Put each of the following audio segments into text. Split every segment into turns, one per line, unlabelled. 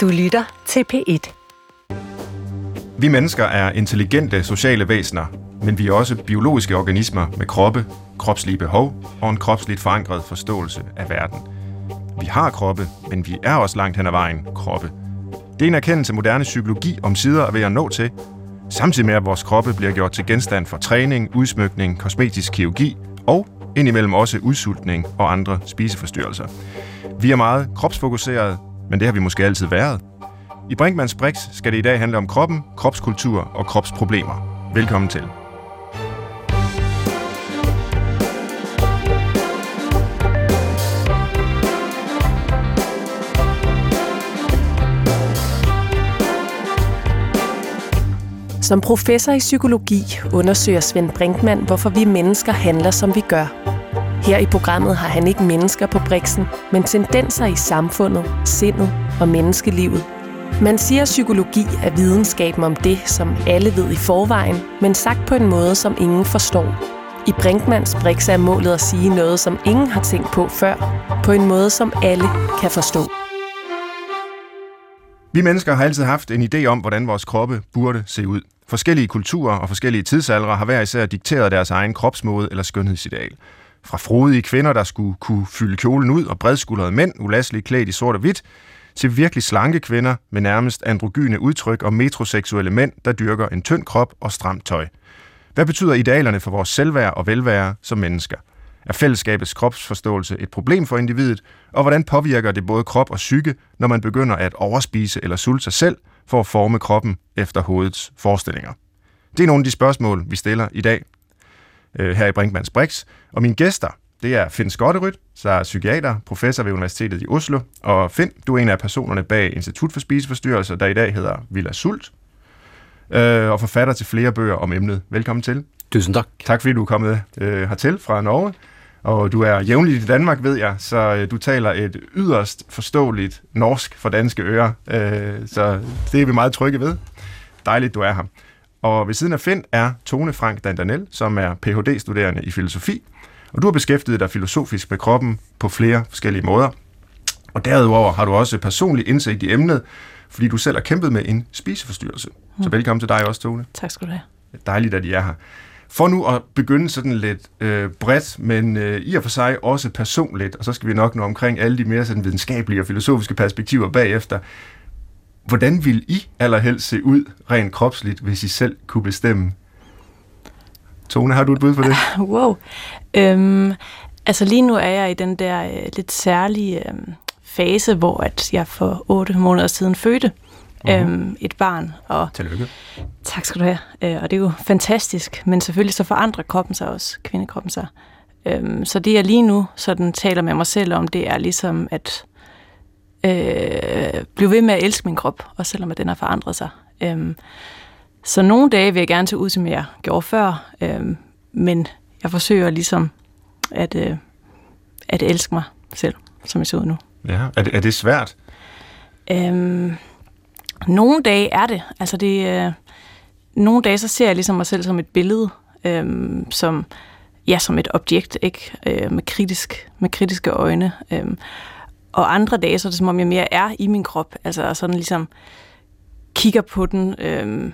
Du lytter til P1.
Vi mennesker er intelligente sociale væsener, men vi er også biologiske organismer med kroppe, kropslige behov og en kropsligt forankret forståelse af verden. Vi har kroppe, men vi er også langt hen ad vejen kroppe. Det er en erkendelse moderne psykologi om sider er ved at nå til, samtidig med at vores kroppe bliver gjort til genstand for træning, udsmykning, kosmetisk kirurgi og indimellem også udsultning og andre spiseforstyrrelser. Vi er meget kropsfokuseret, men det har vi måske altid været. I Brinkmanns Brix skal det i dag handle om kroppen, kropskultur og kropsproblemer. Velkommen til.
Som professor i psykologi undersøger Svend Brinkmann, hvorfor vi mennesker handler, som vi gør. Her i programmet har han ikke mennesker på briksen, men tendenser i samfundet, sindet og menneskelivet. Man siger, at psykologi er videnskaben om det, som alle ved i forvejen, men sagt på en måde, som ingen forstår. I Brinkmans Brix er målet at sige noget, som ingen har tænkt på før, på en måde, som alle kan forstå.
Vi mennesker har altid haft en idé om, hvordan vores kroppe burde se ud. Forskellige kulturer og forskellige tidsaldre har hver især dikteret deres egen kropsmåde eller skønhedsideal. Fra frodige kvinder, der skulle kunne fylde kjolen ud, og bredskuldrede mænd, ulasseligt klædt i sort og hvidt, til virkelig slanke kvinder med nærmest androgyne udtryk og metroseksuelle mænd, der dyrker en tynd krop og stramt tøj. Hvad betyder idealerne for vores selvværd og velvære som mennesker? Er fællesskabets kropsforståelse et problem for individet, og hvordan påvirker det både krop og psyke, når man begynder at overspise eller sulte sig selv for at forme kroppen efter hovedets forestillinger? Det er nogle af de spørgsmål, vi stiller i dag øh, her i Brinkmanns Brix, og mine gæster, det er Finn Skotteryt, der er psykiater, professor ved Universitetet i Oslo, og Finn, du er en af personerne bag Institut for Spiseforstyrrelser, der i dag hedder Villa Sult, øh, og forfatter til flere bøger om emnet. Velkommen til.
Tusind tak.
Tak fordi du er kommet øh, hertil fra Norge. Og du er jævnligt i Danmark, ved jeg, så øh, du taler et yderst forståeligt norsk for danske ører. Øh, så det er vi meget trygge ved. Dejligt, du er her. Og ved siden af Finn er Tone Frank Dandanel, som er Ph.D.-studerende i filosofi. Og du har beskæftiget dig filosofisk med kroppen på flere forskellige måder. Og derudover har du også personlig indsigt i emnet, fordi du selv har kæmpet med en spiseforstyrrelse. Mm. Så velkommen til dig også, Tone.
Tak skal du have.
Dejligt, at I er her. For nu at begynde sådan lidt øh, bredt, men øh, i og for sig også personligt, og så skal vi nok nå omkring alle de mere sådan videnskabelige og filosofiske perspektiver bagefter. Hvordan vil I allerhelst se ud rent kropsligt, hvis I selv kunne bestemme? Tone, har du et bud på det?
Wow. Øhm, altså lige nu er jeg i den der øh, lidt særlige øh, fase, hvor at jeg for otte måneder siden fødte uh-huh. øhm, et barn. Og
Tillykke.
Tak skal du have. Øh, og det er jo fantastisk, men selvfølgelig så forandrer kroppen sig også, kvindekroppen sig. Øhm, så det jeg lige nu sådan taler med mig selv om, det er ligesom at øh, blive ved med at elske min krop, også selvom at den har forandret sig. Øhm, så nogle dage vil jeg gerne se ud, som jeg gjorde før, øhm, men jeg forsøger ligesom at, øh, at elske mig selv, som jeg ser ud nu.
Ja, er det, er det svært?
Øhm, nogle dage er det. Altså det, øh, nogle dage så ser jeg ligesom mig selv som et billede, øh, som ja, som et objekt, ikke øh, med kritisk med kritiske øjne. Øh, og andre dage så er det som om jeg mere er i min krop, altså sådan ligesom kigger på den, øh,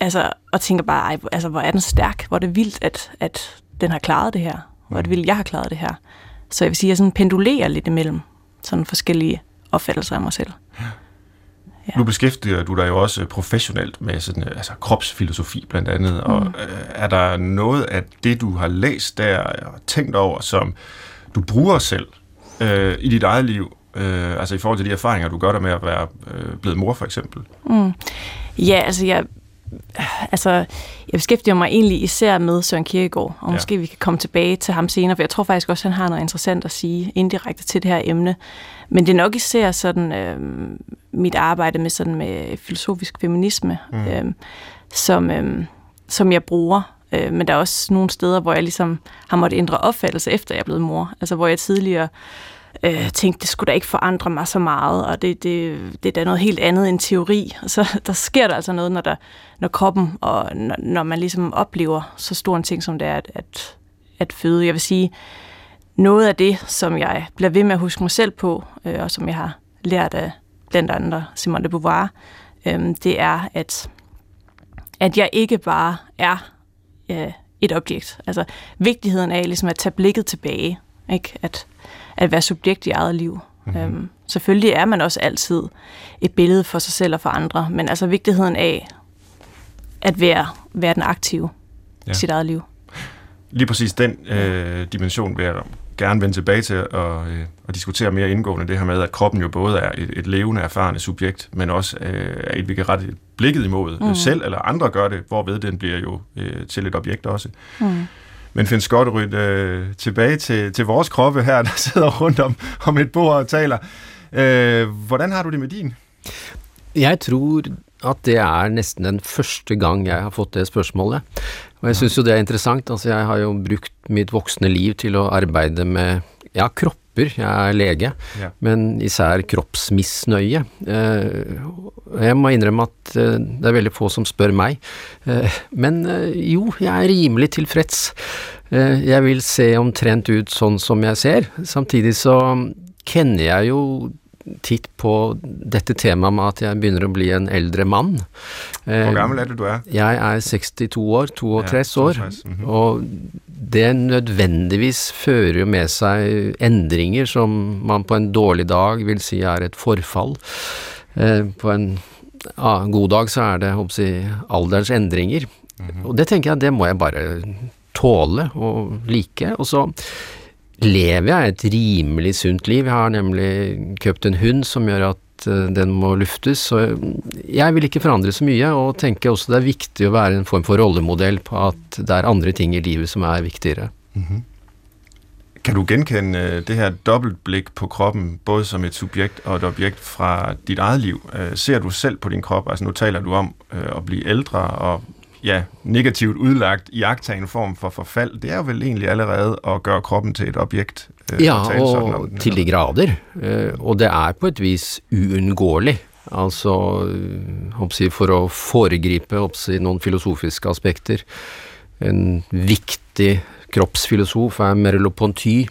altså og tænker bare, ej, altså hvor er den stærk, hvor er det vildt, at at den har klaret det her, hvor er det vildt, jeg har klaret det her. Så jeg vil sige, at jeg sådan pendulerer lidt imellem sådan forskellige opfattelser af mig selv. Ja.
Ja. Nu beskæftiger du dig jo også professionelt med sådan, altså kropsfilosofi blandt andet, mm. og øh, er der noget af det, du har læst der og tænkt over, som du bruger selv øh, i dit eget liv, øh, altså i forhold til de erfaringer, du gør der med at være øh, blevet mor for eksempel?
Mm. Ja, altså jeg, altså, jeg beskæftiger mig egentlig især med Søren Kierkegaard, og ja. måske vi kan komme tilbage til ham senere, for jeg tror faktisk også, at han har noget interessant at sige indirekte til det her emne. Men det er nok især sådan øh, mit arbejde med sådan med filosofisk feminisme, mm. øh, som, øh, som jeg bruger. Øh, men der er også nogle steder, hvor jeg ligesom har måttet ændre opfattelse, efter jeg er blevet mor. Altså hvor jeg tidligere øh, tænkte, det skulle da ikke forandre mig så meget, og det, det, det er da noget helt andet end teori. Og så der sker der altså noget, når, der, når kroppen, og når, når man ligesom oplever så stor en ting, som det er at, at, at føde. Jeg vil sige, noget af det, som jeg bliver ved med at huske mig selv på, øh, og som jeg har lært af blandt andre Simone de Beauvoir, øh, det er, at, at jeg ikke bare er øh, et objekt. Altså vigtigheden af ligesom at tage blikket tilbage, ikke? At, at være subjekt i eget liv. Mm-hmm. Øhm, selvfølgelig er man også altid et billede for sig selv og for andre, men altså vigtigheden af at være, være den aktive ja. i sit eget liv.
Lige præcis den øh, dimension vil jeg gerne vende tilbage til og, øh, og diskutere mere indgående det her med, at kroppen jo både er et, et levende, erfarne subjekt, men også øh, er et, vi kan rette blikket imod mm. selv eller andre gør det, hvorved den bliver jo øh, til et objekt også. Mm. Men Finn Skotterud, øh, tilbage til, til vores kroppe her, der sidder rundt om, om et bord og taler. Øh, hvordan har du det med din?
Jeg tror at det er næsten den første gang jeg har fått det spørsmålet. Og jeg synes jo det er interessant. Altså jeg har jo brugt mit voksne liv til at arbejde med ja, kropper. Jeg er lege, ja. men især kroppsmisnøye. Eh, jeg må indrømme at eh, det er veldig få som spør meg. Eh, men jo, jeg er rimelig tilfreds. Jeg vil se omtrent ut sånn som jeg ser. Samtidig så kjenner jeg jo titt på dette temaet med at jeg begynner å bli en eldre mann.
Hvor gammel er det du er?
Jeg er 62 år, 32 år. Mm -hmm. Og det nødvendigvis fører jo med seg endringer som man på en dårlig dag vil si er et forfall. Eh, på en ja, god dag så er det jeg, alderens endringer. Mm -hmm. Og det tenker jeg, det må jeg bare tåle og like. Og så lever jeg et rimelig sunt liv. Jeg har nemlig kjøpt en hund som gjør at eh, den må luftes, så jeg vil ikke forandre så mye, og tenker også det er viktig å være en form for rollemodell på at det er andre ting i livet som er viktigere. Mm -hmm.
Kan du genkende eh, det her dobbeltblikk på kroppen, både som et subjekt og et objekt fra dit eget liv? Eh, ser du selv på din krop? Altså nu taler du om at bli eldre, og ja, negativt udlagt i en form for forfald, det er jo vel egentlig allerede at gøre kroppen til et objekt.
Øh, ja, og sådan, til de grader. Øh, og det er på et vis uundgåelig. Altså, øh, for å foregripe oppsi, noen filosofiske aspekter. En viktig kroppsfilosof er Merleau-Ponty,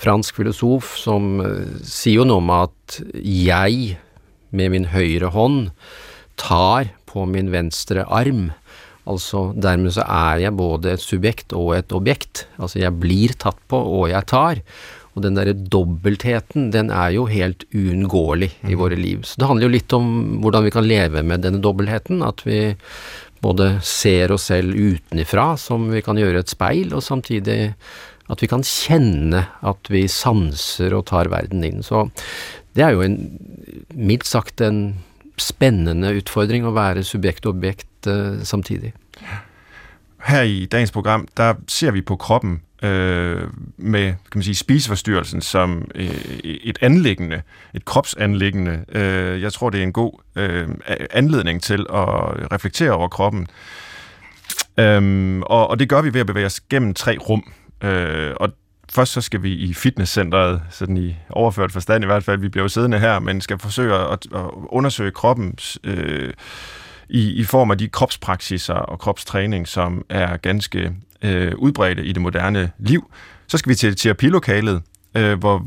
fransk filosof, som uh, sier jo noe om at jeg med min høyre hånd tar på min venstre arm Altså dermed så er jeg både et subjekt og et objekt. Altså jeg blir tatt på, og jeg tar. Og den derre dobbeltheten, den er jo helt uunngåelig i mm. våre liv. Så det handler jo litt om hvordan vi kan leve med denne dobbeltheten. At vi både ser oss selv utenifra, som vi kan gjøre et speil, og samtidig at vi kan kjenne at vi sanser og tar verden inn. Så det er jo en, mildt sagt, en spændende utfordring at være subjekt og objekt uh, samtidig.
Her i dagens program, der ser vi på kroppen øh, med kan man sige, spiseforstyrrelsen som øh, et anlæggende, et kropsanlæggende. Øh, jeg tror, det er en god øh, anledning til at reflektere over kroppen. Øhm, og, og det gør vi ved at bevæge os gennem tre rum. Øh, og først så skal vi i fitnesscenteret, sådan i overført forstand i hvert fald, vi bliver jo siddende her, men skal forsøge at, at undersøge kroppens øh, i, i form af de kropspraksiser og kropstræning, som er ganske øh, udbredte i det moderne liv. Så skal vi til terapilokalet, øh, hvor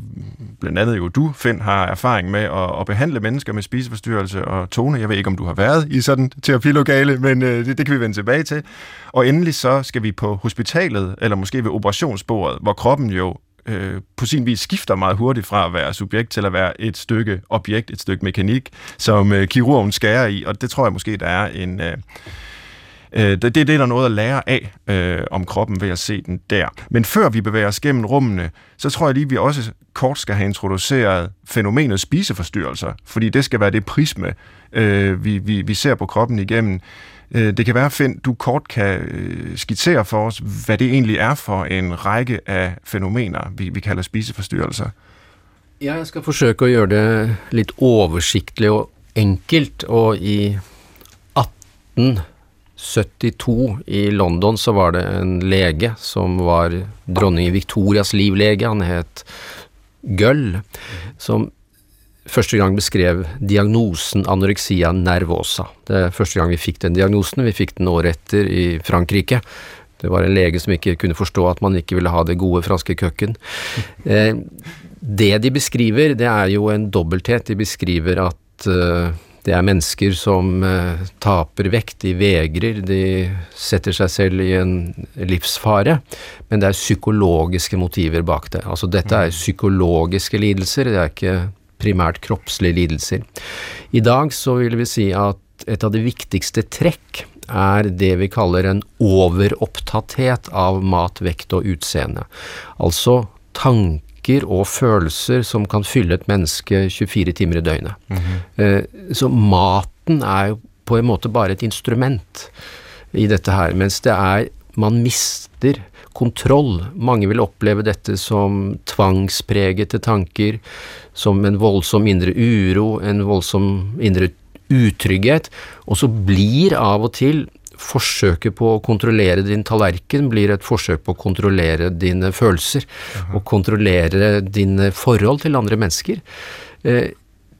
blandt andet jo du, Finn, har erfaring med at, at behandle mennesker med spiseforstyrrelse og tone. Jeg ved ikke, om du har været i sådan terapilokale, men øh, det, det kan vi vende tilbage til. Og endelig så skal vi på hospitalet, eller måske ved operationsbordet, hvor kroppen jo øh, på sin vis skifter meget hurtigt fra at være subjekt til at være et stykke objekt, et stykke mekanik, som øh, kirurgen skærer i, og det tror jeg måske, der er en... Øh, Øh, det, det er der noget at lære af øh, om kroppen ved at se den der. Men før vi bevæger os gennem rummene, så tror jeg lige, vi også kort skal have introduceret fænomenet spiseforstyrrelser, fordi det skal være det prisme, øh, vi, vi, vi ser på kroppen igennem. Øh, det kan være, Finn, du kort kan øh, skitsere for os, hvad det egentlig er for en række af fænomener, vi, vi kalder spiseforstyrrelser.
Ja, jeg skal forsøge at gøre det lidt oversigtligt og enkelt, og i 18 72 i London så var det en lege som var dronning Victorias livlege, han het Gull, som første gang beskrev diagnosen anoreksia nervosa. Det er første gang vi fikk den diagnosen, vi fikk den året etter i Frankrike. Det var en lege som ikke kunne forstå at man ikke ville ha det gode franske køkken. Eh, det de beskriver, det er jo en dobbelthet. De beskriver at eh, det er mennesker som uh, taper vekt, de vegrer, de setter seg selv i en livsfare, men det er psykologiske motiver bak det. Altså dette er mm. psykologiske lidelser, det er ikke primært kroppslige lidelser. I dag så vil vi si at et av de viktigste trekk er det vi kaller en overopptatthet av mat, vekt og utseende. Altså tanker og følelser som kan fylle et menneske 24 timer i døgnet. Mm -hmm. Så maten er jo på en måte bare et instrument i dette her, mens det er man mister kontroll. Mange vil oppleve dette som tvangspregete tanker, som en voldsom indre uro, en voldsom indre utrygghet, og så blir av og til forsøket på å kontrollere din tallerken blir et forsøk på å kontrollere dine følelser, og kontrollere dine forhold til andre mennesker. Eh,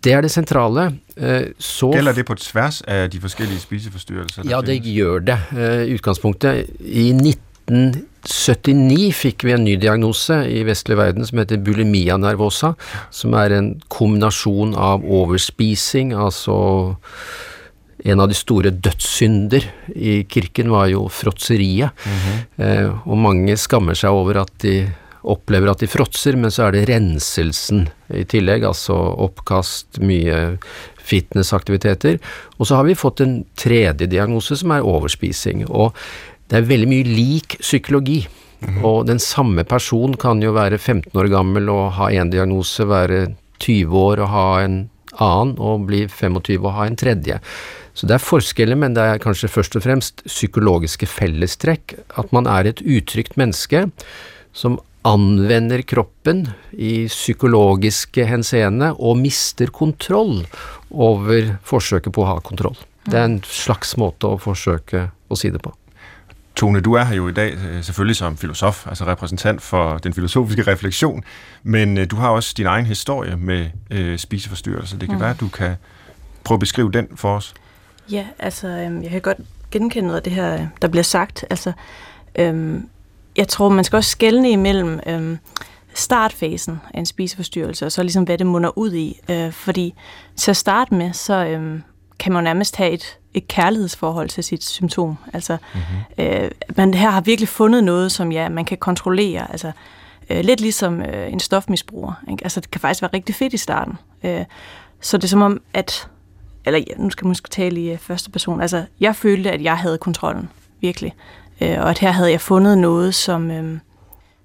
det er det sentrale.
Eh, så Gjelder det på tvers av de forskjellige spiseforstyrrelser?
Ja, det gjør det. Eh, utgangspunktet I 19 79 fikk vi en ny diagnose i vestlig verden som heter bulimia nervosa, som er en kombinasjon av overspising, altså en av de store dødssynder i kirken var jo fråtseriet, mm -hmm. eh, og mange skammer seg over at de opplever at de fråtser, men så er det renselsen i tillegg, altså oppkast, mye fitnessaktiviteter. Og så har vi fått en tredje diagnose som er overspising. og det er veldig mye lik psykologi. Mm. Og den samme person kan jo være 15 år gammel og ha én diagnose, være 20 år og ha en annen, og bli 25 og ha en tredje. Så det er forskjeller, men det er kanskje først og fremst psykologiske fellestrekk. At man er et utrygt menneske som anvender kroppen i psykologiske henseende og mister kontroll over forsøket på å ha kontroll. Det er en slags måte å forsøke å si det på.
Tone, du er her jo i dag øh, selvfølgelig som filosof, altså repræsentant for den filosofiske refleksion, men øh, du har også din egen historie med øh, spiseforstyrrelser. Det kan mm. være, at du kan prøve at beskrive den for os.
Ja, altså øhm, jeg kan godt genkende noget af det her, der bliver sagt. Altså, øhm, jeg tror, man skal også skelne imellem øhm, startfasen af en spiseforstyrrelse, og så ligesom, hvad det munder ud i. Øh, fordi til at starte med, så øhm, kan man nærmest have et et kærlighedsforhold til sit symptom. Altså, mm-hmm. øh, man her har virkelig fundet noget, som ja, man kan kontrollere. Altså, øh, lidt ligesom øh, en stofmisbruger. Ikke? Altså, det kan faktisk være rigtig fedt i starten. Øh, så det er som om, at eller ja, nu skal man måske tale i uh, første person, altså jeg følte, at jeg havde kontrollen, virkelig. Øh, og at her havde jeg fundet noget, som øh,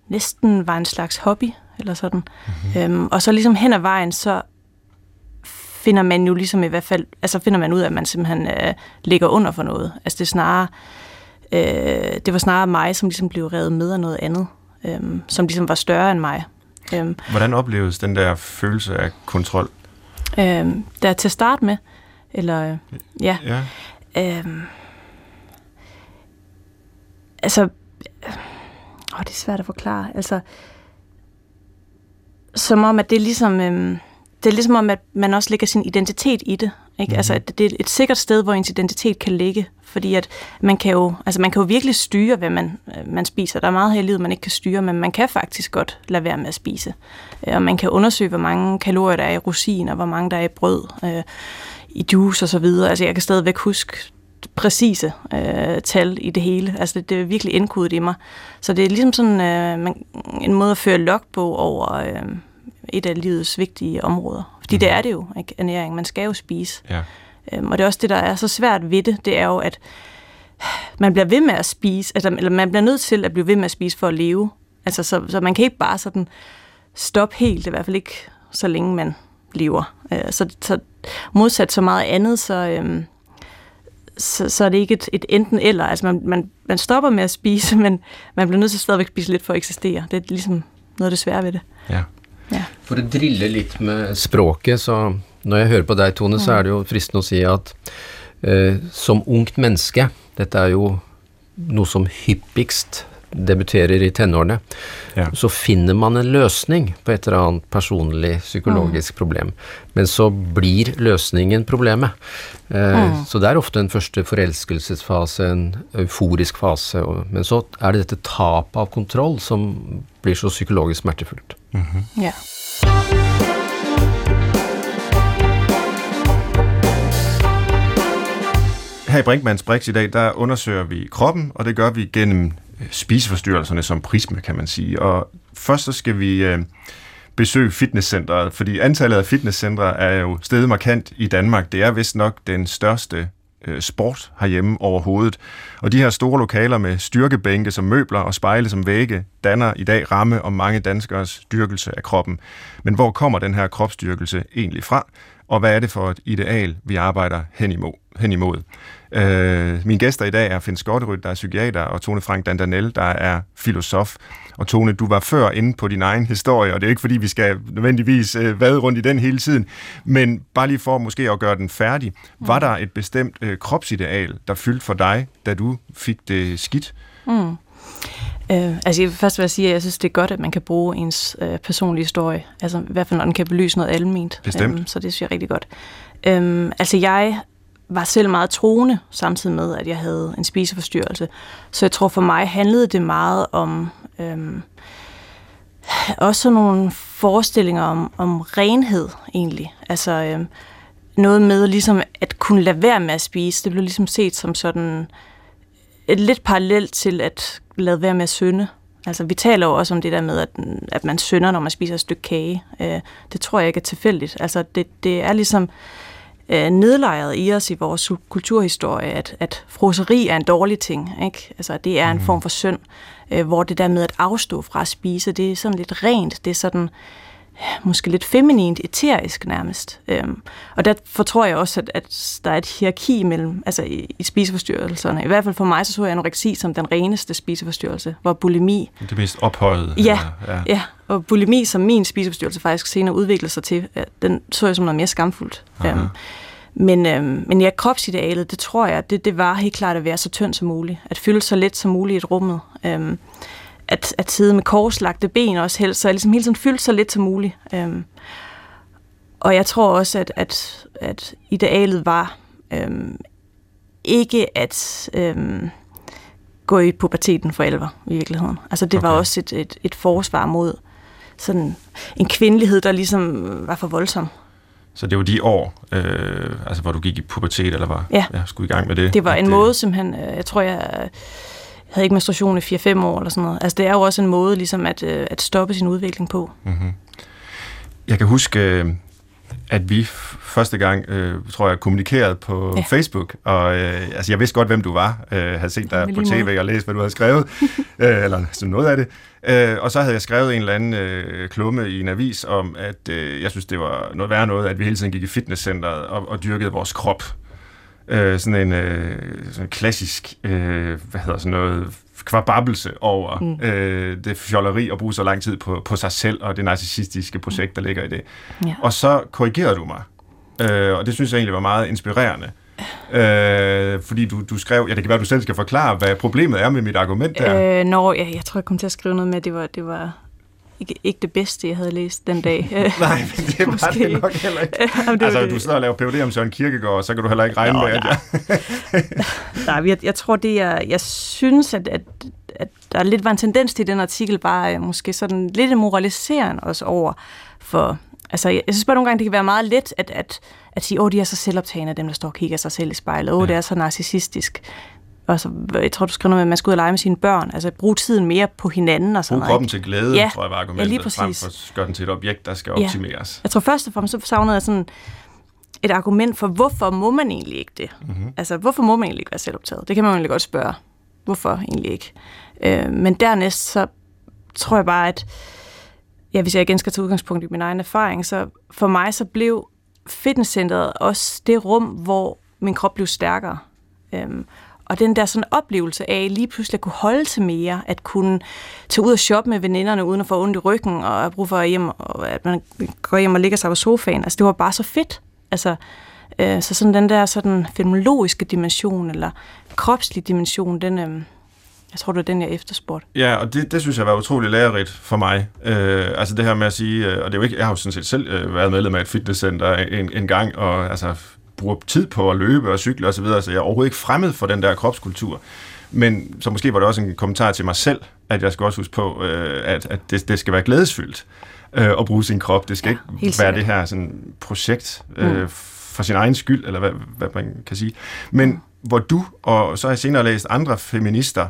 næsten var en slags hobby, eller sådan. Mm-hmm. Øhm, og så ligesom hen ad vejen, så finder man jo ligesom i hvert fald, altså finder man ud af, at man simpelthen øh, ligger under for noget. Altså det er snarere, øh, det var snarere mig, som ligesom blev revet med af noget andet, øh, som ligesom var større end mig.
Øh, Hvordan opleves den der følelse af kontrol?
Øh, der til at starte med, eller ja, ja. Øh, altså, åh, det er svært at forklare, altså, som om, at det er ligesom, øh, det er ligesom om, at man også lægger sin identitet i det. Ikke? Mm-hmm. Altså, at det er et sikkert sted, hvor ens identitet kan ligge. Fordi at man kan jo, altså man kan jo virkelig styre, hvad man, øh, man spiser. Der er meget her i livet, man ikke kan styre, men man kan faktisk godt lade være med at spise. Øh, og man kan undersøge, hvor mange kalorier der er i rosiner, hvor mange der er i brød, øh, i juice osv. Altså jeg kan stadigvæk huske præcise øh, tal i det hele. Altså det, det er virkelig indkodet i mig. Så det er ligesom sådan øh, man, en måde at føre logbog over... Øh, et af livets vigtige områder. Fordi mm. det er det jo, ikke? ernæring. Man skal jo spise. Ja. Øhm, og det er også det, der er så svært ved det, det er jo, at man bliver ved med at spise, altså, eller man bliver nødt til at blive ved med at spise for at leve. Altså, så, så man kan ikke bare sådan stoppe helt, i hvert fald ikke så længe man lever. Øh, så, så modsat så meget andet, så, øhm, så, så er det ikke et, et enten eller. Altså man, man, man stopper med at spise, men man bliver nødt til at stadigvæk spise lidt for at eksistere. Det er ligesom noget af det svære ved det.
Ja.
Ja. For å drille litt med språket, så når jeg hører på deg, Tone, så er det jo fristende å si at eh, som ungt menneske Dette er jo noe som hyppigst debuterer i tenårene. Ja. Så finner man en løsning på et eller annet personlig psykologisk mm. problem. Men så blir løsningen problemet. Eh, mm. Så det er ofte en første forelskelsesfase, en euforisk fase. Og, men så er det dette tapet av kontroll som blir så psykologisk smertefullt.
Mm-hmm. Ja.
Her i Brinkmanns Brix i dag, der undersøger vi kroppen, og det gør vi gennem Øh, spiseforstyrrelserne som prisme, kan man sige. Og først så skal vi øh, besøge fitnesscenteret, fordi antallet af fitnesscentre er jo steget markant i Danmark. Det er vist nok den største øh, sport herhjemme overhovedet. Og de her store lokaler med styrkebænke som møbler og spejle som vægge danner i dag ramme om mange danskers dyrkelse af kroppen. Men hvor kommer den her kropsdyrkelse egentlig fra? Og hvad er det for et ideal, vi arbejder hen imod? Hen imod? Øh, mine gæster i dag er Finn Skotterud, der er psykiater, og Tone Frank Dandanel, der er filosof. Og Tone, du var før inde på din egen historie, og det er ikke fordi, vi skal nødvendigvis øh, vade rundt i den hele tiden, men bare lige for måske at gøre den færdig. Var mm. der et bestemt øh, kropsideal, der fyldte for dig, da du fik det skidt? Mm.
Øh, altså jeg først vil jeg sige, at jeg synes, det er godt, at man kan bruge ens øh, personlige historie. Altså i hvert fald, når den kan belyse noget alment.
Bestemt.
Øh, så det synes jeg er rigtig godt. Øh, altså jeg var selv meget troende, samtidig med, at jeg havde en spiseforstyrrelse. Så jeg tror for mig handlede det meget om øhm, også sådan nogle forestillinger om, om renhed egentlig. Altså øhm, noget med ligesom at kunne lade være med at spise. Det blev ligesom set som sådan et lidt parallelt til at lade være med at synde. Altså, vi taler jo også om det der med, at, at man synder, når man spiser et stykke kage. Øh, det tror jeg ikke er tilfældigt. Altså, det, det er ligesom øh, nedlejret i os i vores kulturhistorie, at, at froseri er en dårlig ting. Ikke? Altså, det er en mm. form for synd, øh, hvor det der med at afstå fra at spise, det er sådan lidt rent, det er sådan måske lidt feminint, eterisk nærmest. Øhm, og derfor tror jeg også, at, at der er et hierarki mellem, altså i, i spiseforstyrrelserne. I hvert fald for mig, så så jeg anoreksi som den reneste spiseforstyrrelse, hvor bulimi...
Det mest ophøjet.
Ja, eller, ja. ja, og bulimi, som min spiseforstyrrelse faktisk senere udviklede sig til, den så jeg som noget mere skamfuldt. Øhm, men, øhm, men ja, kropsidealet, det tror jeg, det, det var helt klart at være så tynd som muligt. At fylde så let som muligt i et rummet. Øhm, at, at sidde med korslagte ben også helst, så jeg ligesom hele tiden fyldt så lidt som muligt. Øhm, og jeg tror også, at, at, at idealet var øhm, ikke at øhm, gå i puberteten for alvor i virkeligheden. Altså det okay. var også et, et, et forsvar mod sådan en kvindelighed, der ligesom var for voldsom.
Så det var de år, øh, altså hvor du gik i pubertet, eller var
ja.
ja, skulle i gang med det?
Det var en det... måde simpelthen, øh, jeg tror jeg havde ikke menstruation i 4-5 år eller sådan noget. Altså det er jo også en måde ligesom at, øh, at stoppe sin udvikling på. Mm-hmm.
Jeg kan huske, øh, at vi første gang, øh, tror jeg, kommunikerede på ja. Facebook, og øh, altså, jeg vidste godt, hvem du var, øh, havde set dig på tv og læst, hvad du havde skrevet, øh, eller sådan noget af det. Øh, og så havde jeg skrevet en eller anden øh, klumme i en avis om, at øh, jeg synes, det var noget værre noget, at vi hele tiden gik i fitnesscenteret og, og dyrkede vores krop øh, sådan en øh, sådan en klassisk, øh, hvad hedder sådan noget, kvababelse over mm. øh, det fjolleri at bruge så lang tid på, på sig selv og det narcissistiske projekt, der ligger i det. Ja. Og så korrigerede du mig, øh, og det synes jeg egentlig var meget inspirerende. Øh, fordi du, du skrev, ja det kan være, du selv skal forklare, hvad problemet er med mit argument der.
Øh, nå, ja, jeg tror, jeg kom til at skrive noget med, at det var, det var ikke, ikke det bedste, jeg havde læst den dag.
Nej, men det var Måske. det nok heller ikke. Jamen, altså, det. du sidder og laver PhD om Søren Kierkegaard, og så kan du heller ikke regne Nå, med, at jeg...
nej, jeg, jeg tror, det er... Jeg synes, at, at, at der lidt var en tendens til den artikel, bare måske sådan lidt moraliserende også over for... Altså, jeg, jeg synes bare nogle gange, det kan være meget let at, at, at sige, åh, de er så selvoptagende, dem der står og kigger sig selv i spejlet. Åh, ja. det er så narcissistisk. Altså, jeg tror, du skriver noget med, at man skal ud og lege med sine børn. Altså, bruge tiden mere på hinanden og sådan
noget. kroppen til glæde, ja, tror jeg var argumentet, ja, lige præcis. frem for at gøre den til et objekt, der skal optimeres.
Ja. Jeg tror først og fremmest, så savnede jeg sådan et argument for, hvorfor må man egentlig ikke det? Mm-hmm. Altså, hvorfor må man egentlig ikke være selvoptaget? Det kan man egentlig godt spørge. Hvorfor egentlig ikke? Øh, men dernæst, så tror jeg bare, at ja, hvis jeg igen skal tage udgangspunkt i min egen erfaring, så for mig så blev fitnesscenteret også det rum, hvor min krop blev stærkere. Øhm, og den der sådan oplevelse af lige pludselig at kunne holde til mere, at kunne tage ud og shoppe med veninderne uden at få ondt i ryggen, og at bruge for at, hjem, og at man går hjem og ligger sig på sofaen. Altså det var bare så fedt. Altså, øh, så sådan den der sådan filmologiske dimension, eller kropslig dimension, den, øh, jeg tror, det er den, jeg efterspurgte.
Ja, og det, det synes jeg var utrolig lærerigt for mig. Øh, altså det her med at sige, øh, og det er jo ikke, jeg har jo sådan set selv øh, været medlem af et fitnesscenter en, en gang, og altså bruger tid på at løbe og cykle osv., så, videre, så jeg er overhovedet ikke fremmed for den der kropskultur. Men så måske var det også en kommentar til mig selv, at jeg skal også huske på, øh, at, at det, det skal være glædesfyldt øh, at bruge sin krop. Det skal ja, ikke være det her sådan, projekt øh, mm. for sin egen skyld, eller hvad, hvad man kan sige. Men hvor du, og så har jeg senere læst andre feminister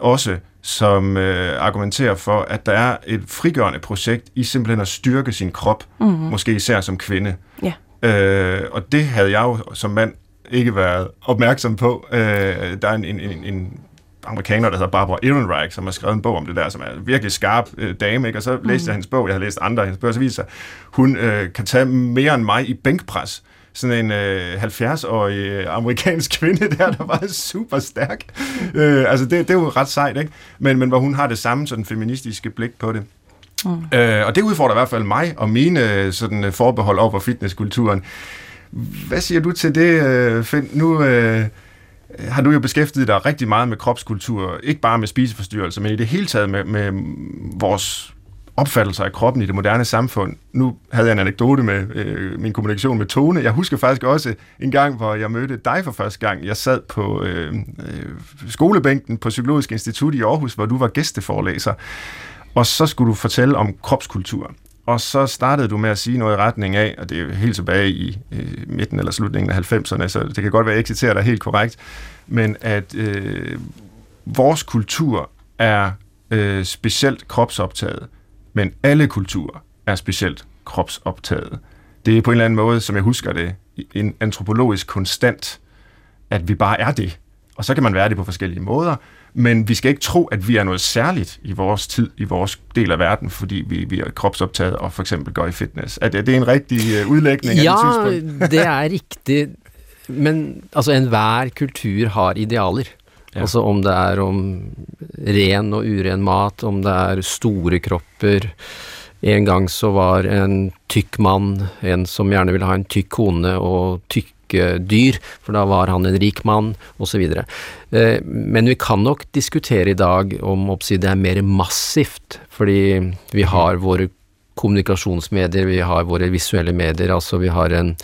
også, som øh, argumenterer for, at der er et frigørende projekt i simpelthen at styrke sin krop, mm-hmm. måske især som kvinde.
Ja.
Øh, og det havde jeg jo som mand ikke været opmærksom på. Øh, der er en, en, en, en amerikaner, der hedder Barbara Ehrenreich, som har skrevet en bog om det der, som er en virkelig skarp øh, dame, ikke? og så læste mm. jeg hendes bog, jeg har læst andre af hendes bøger, så viser sig, hun øh, kan tage mere end mig i bænkpres. Sådan en øh, 70-årig øh, amerikansk kvinde der, der var super stærk. Øh, altså det, det er jo ret sejt, ikke? Men, men hvor hun har det samme sådan feministiske blik på det. Mm. Øh, og det udfordrer i hvert fald mig og mine øh, sådan, øh, forbehold over for fitnesskulturen. Hvad siger du til det, Finn? Nu øh, har du jo beskæftiget dig rigtig meget med kropskultur, ikke bare med spiseforstyrrelser, men i det hele taget med, med vores opfattelser af kroppen i det moderne samfund. Nu havde jeg en anekdote med øh, min kommunikation med Tone. Jeg husker faktisk også en gang, hvor jeg mødte dig for første gang. Jeg sad på øh, øh, skolebænken på Psykologisk Institut i Aarhus, hvor du var gæsteforelæser. Og så skulle du fortælle om kropskultur. Og så startede du med at sige noget i retning af, og det er helt tilbage i øh, midten eller slutningen af 90'erne, så det kan godt være, at jeg ikke citerer dig helt korrekt, men at øh, vores kultur er øh, specielt kropsoptaget, men alle kulturer er specielt kropsoptaget. Det er på en eller anden måde, som jeg husker det, en antropologisk konstant, at vi bare er det. Og så kan man være det på forskellige måder, men vi skal ikke tro, at vi er noget særligt i vores tid, i vores del af verden, fordi vi, vi er kropsoptaget og for eksempel går i fitness. Er det, er det en rigtig øh, udlægning
ja,
af
det det er rigtigt. Men altså, enhver kultur har idealer. Ja. Altså om det er om ren og uren mat, om det er store kropper. En gang så var en tykk mann en som gjerne ville ha en tykk kone og tykke dyr, for da var han en rik mann, osv. Eh, men vi kan nok diskutere i dag om det er mer massivt, fordi vi har våre kommunikasjonsmedier, vi har våre visuelle medier, altså vi har en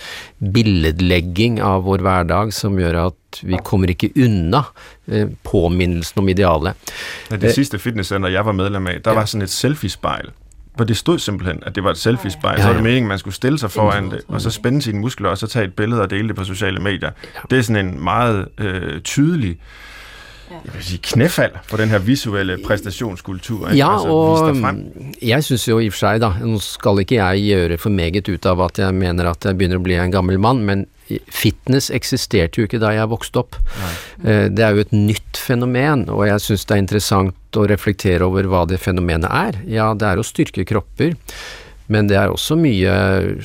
billedlegging av vår hverdag som gjør at vi kommer ikke unna eh, påminnelsen om idealet.
Det eh, siste fitnesscenter jeg var medlem av, der var sånn et selfiespeil hvor det stod simpelthen, at det var et selfie-spejl. Ja, ja. Så var det meningen, man skulle stille sig foran det, og så spænde sine muskler, og så tage et billede og dele det på sociale medier. Det er sådan en meget øh, tydelig jeg vil sige, knæfald for den her visuelle præstationskultur.
Ja, altså, og jeg synes jo i og for sig, da, nå skal ikke jeg gjøre for meget ut av at jeg mener at jeg begynner å bli en gammel mann, men fitness eksisterte jo ikke da jeg vokste opp. Nei. Eh, det er jo et nytt fenomen, og jeg synes det er interessant å reflektere over hva det fenomenet er. Ja, det er å styrke kropper, men det er også mye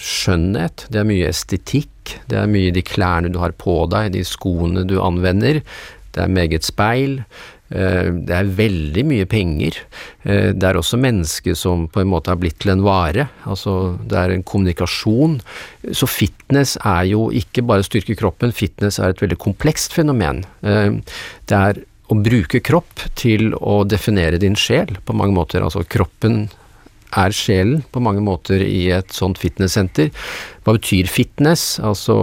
skjønnhet, det er mye estetikk, det er mye de klærne du har på deg, de skoene du anvender, det er meget speil, Eh, det er veldig mye penger. Eh, det er også mennesker som på en måte har blitt til en vare. Altså det er en kommunikasjon. Så fitness er jo ikke bare å styrke kroppen, fitness er et veldig komplekst fenomen. Eh, det er å bruke kropp til å definere din sjel på mange måter. Altså kroppen er sjelen på mange måter i et sånt fitnesssenter. Hva betyr fitness? Altså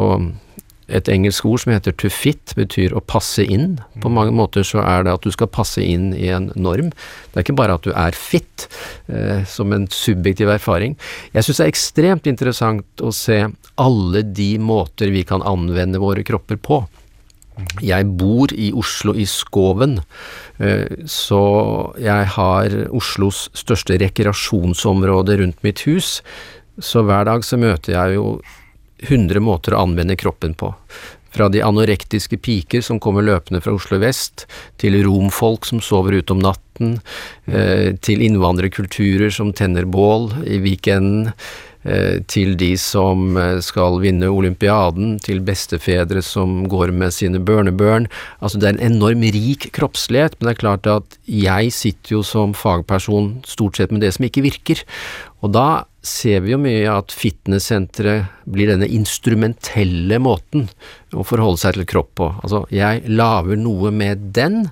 et engelsk ord som heter to fit, betyr å passe inn. På mange måter så er det at du skal passe inn i en norm. Det er ikke bare at du er fit, eh, som en subjektiv erfaring. Jeg syns det er ekstremt interessant å se alle de måter vi kan anvende våre kropper på. Jeg bor i Oslo, i Skoven, eh, så jeg har Oslos største rekreasjonsområde rundt mitt hus. Så hver dag så møter jeg jo 100 måter å anvende kroppen på. Fra de anorektiske piker som kommer løpende fra Oslo vest, til romfolk som sover ute om natten, eh, til innvandrerkulturer som tenner bål i weekenden, eh, til de som eh, skal vinne olympiaden, til bestefedre som går med sine børnebørn. Altså det er en enorm rik kroppslighet, men det er klart at jeg sitter jo som fagperson stort sett med det som ikke virker. Og da ser vi jo mye at fitnesssentre blir denne instrumentelle måten å forholde seg til kropp på. Altså, jeg lager noe med den,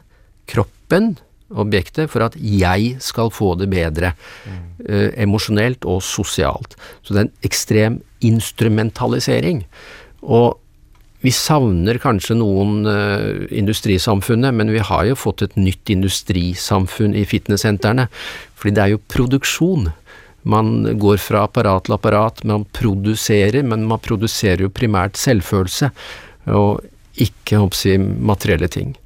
kroppen, objektet, for at jeg skal få det bedre. Mm. Eh, emosjonelt og sosialt. Så det er en ekstrem instrumentalisering. Og vi savner kanskje noen uh, industrisamfunnet, men vi har jo fått et nytt industrisamfunn i fitnesssentrene. Fordi det er jo produksjon man går fra apparat til apparat, man produserer, men man produserer jo primært selvfølelse, og ikke håper materielle ting.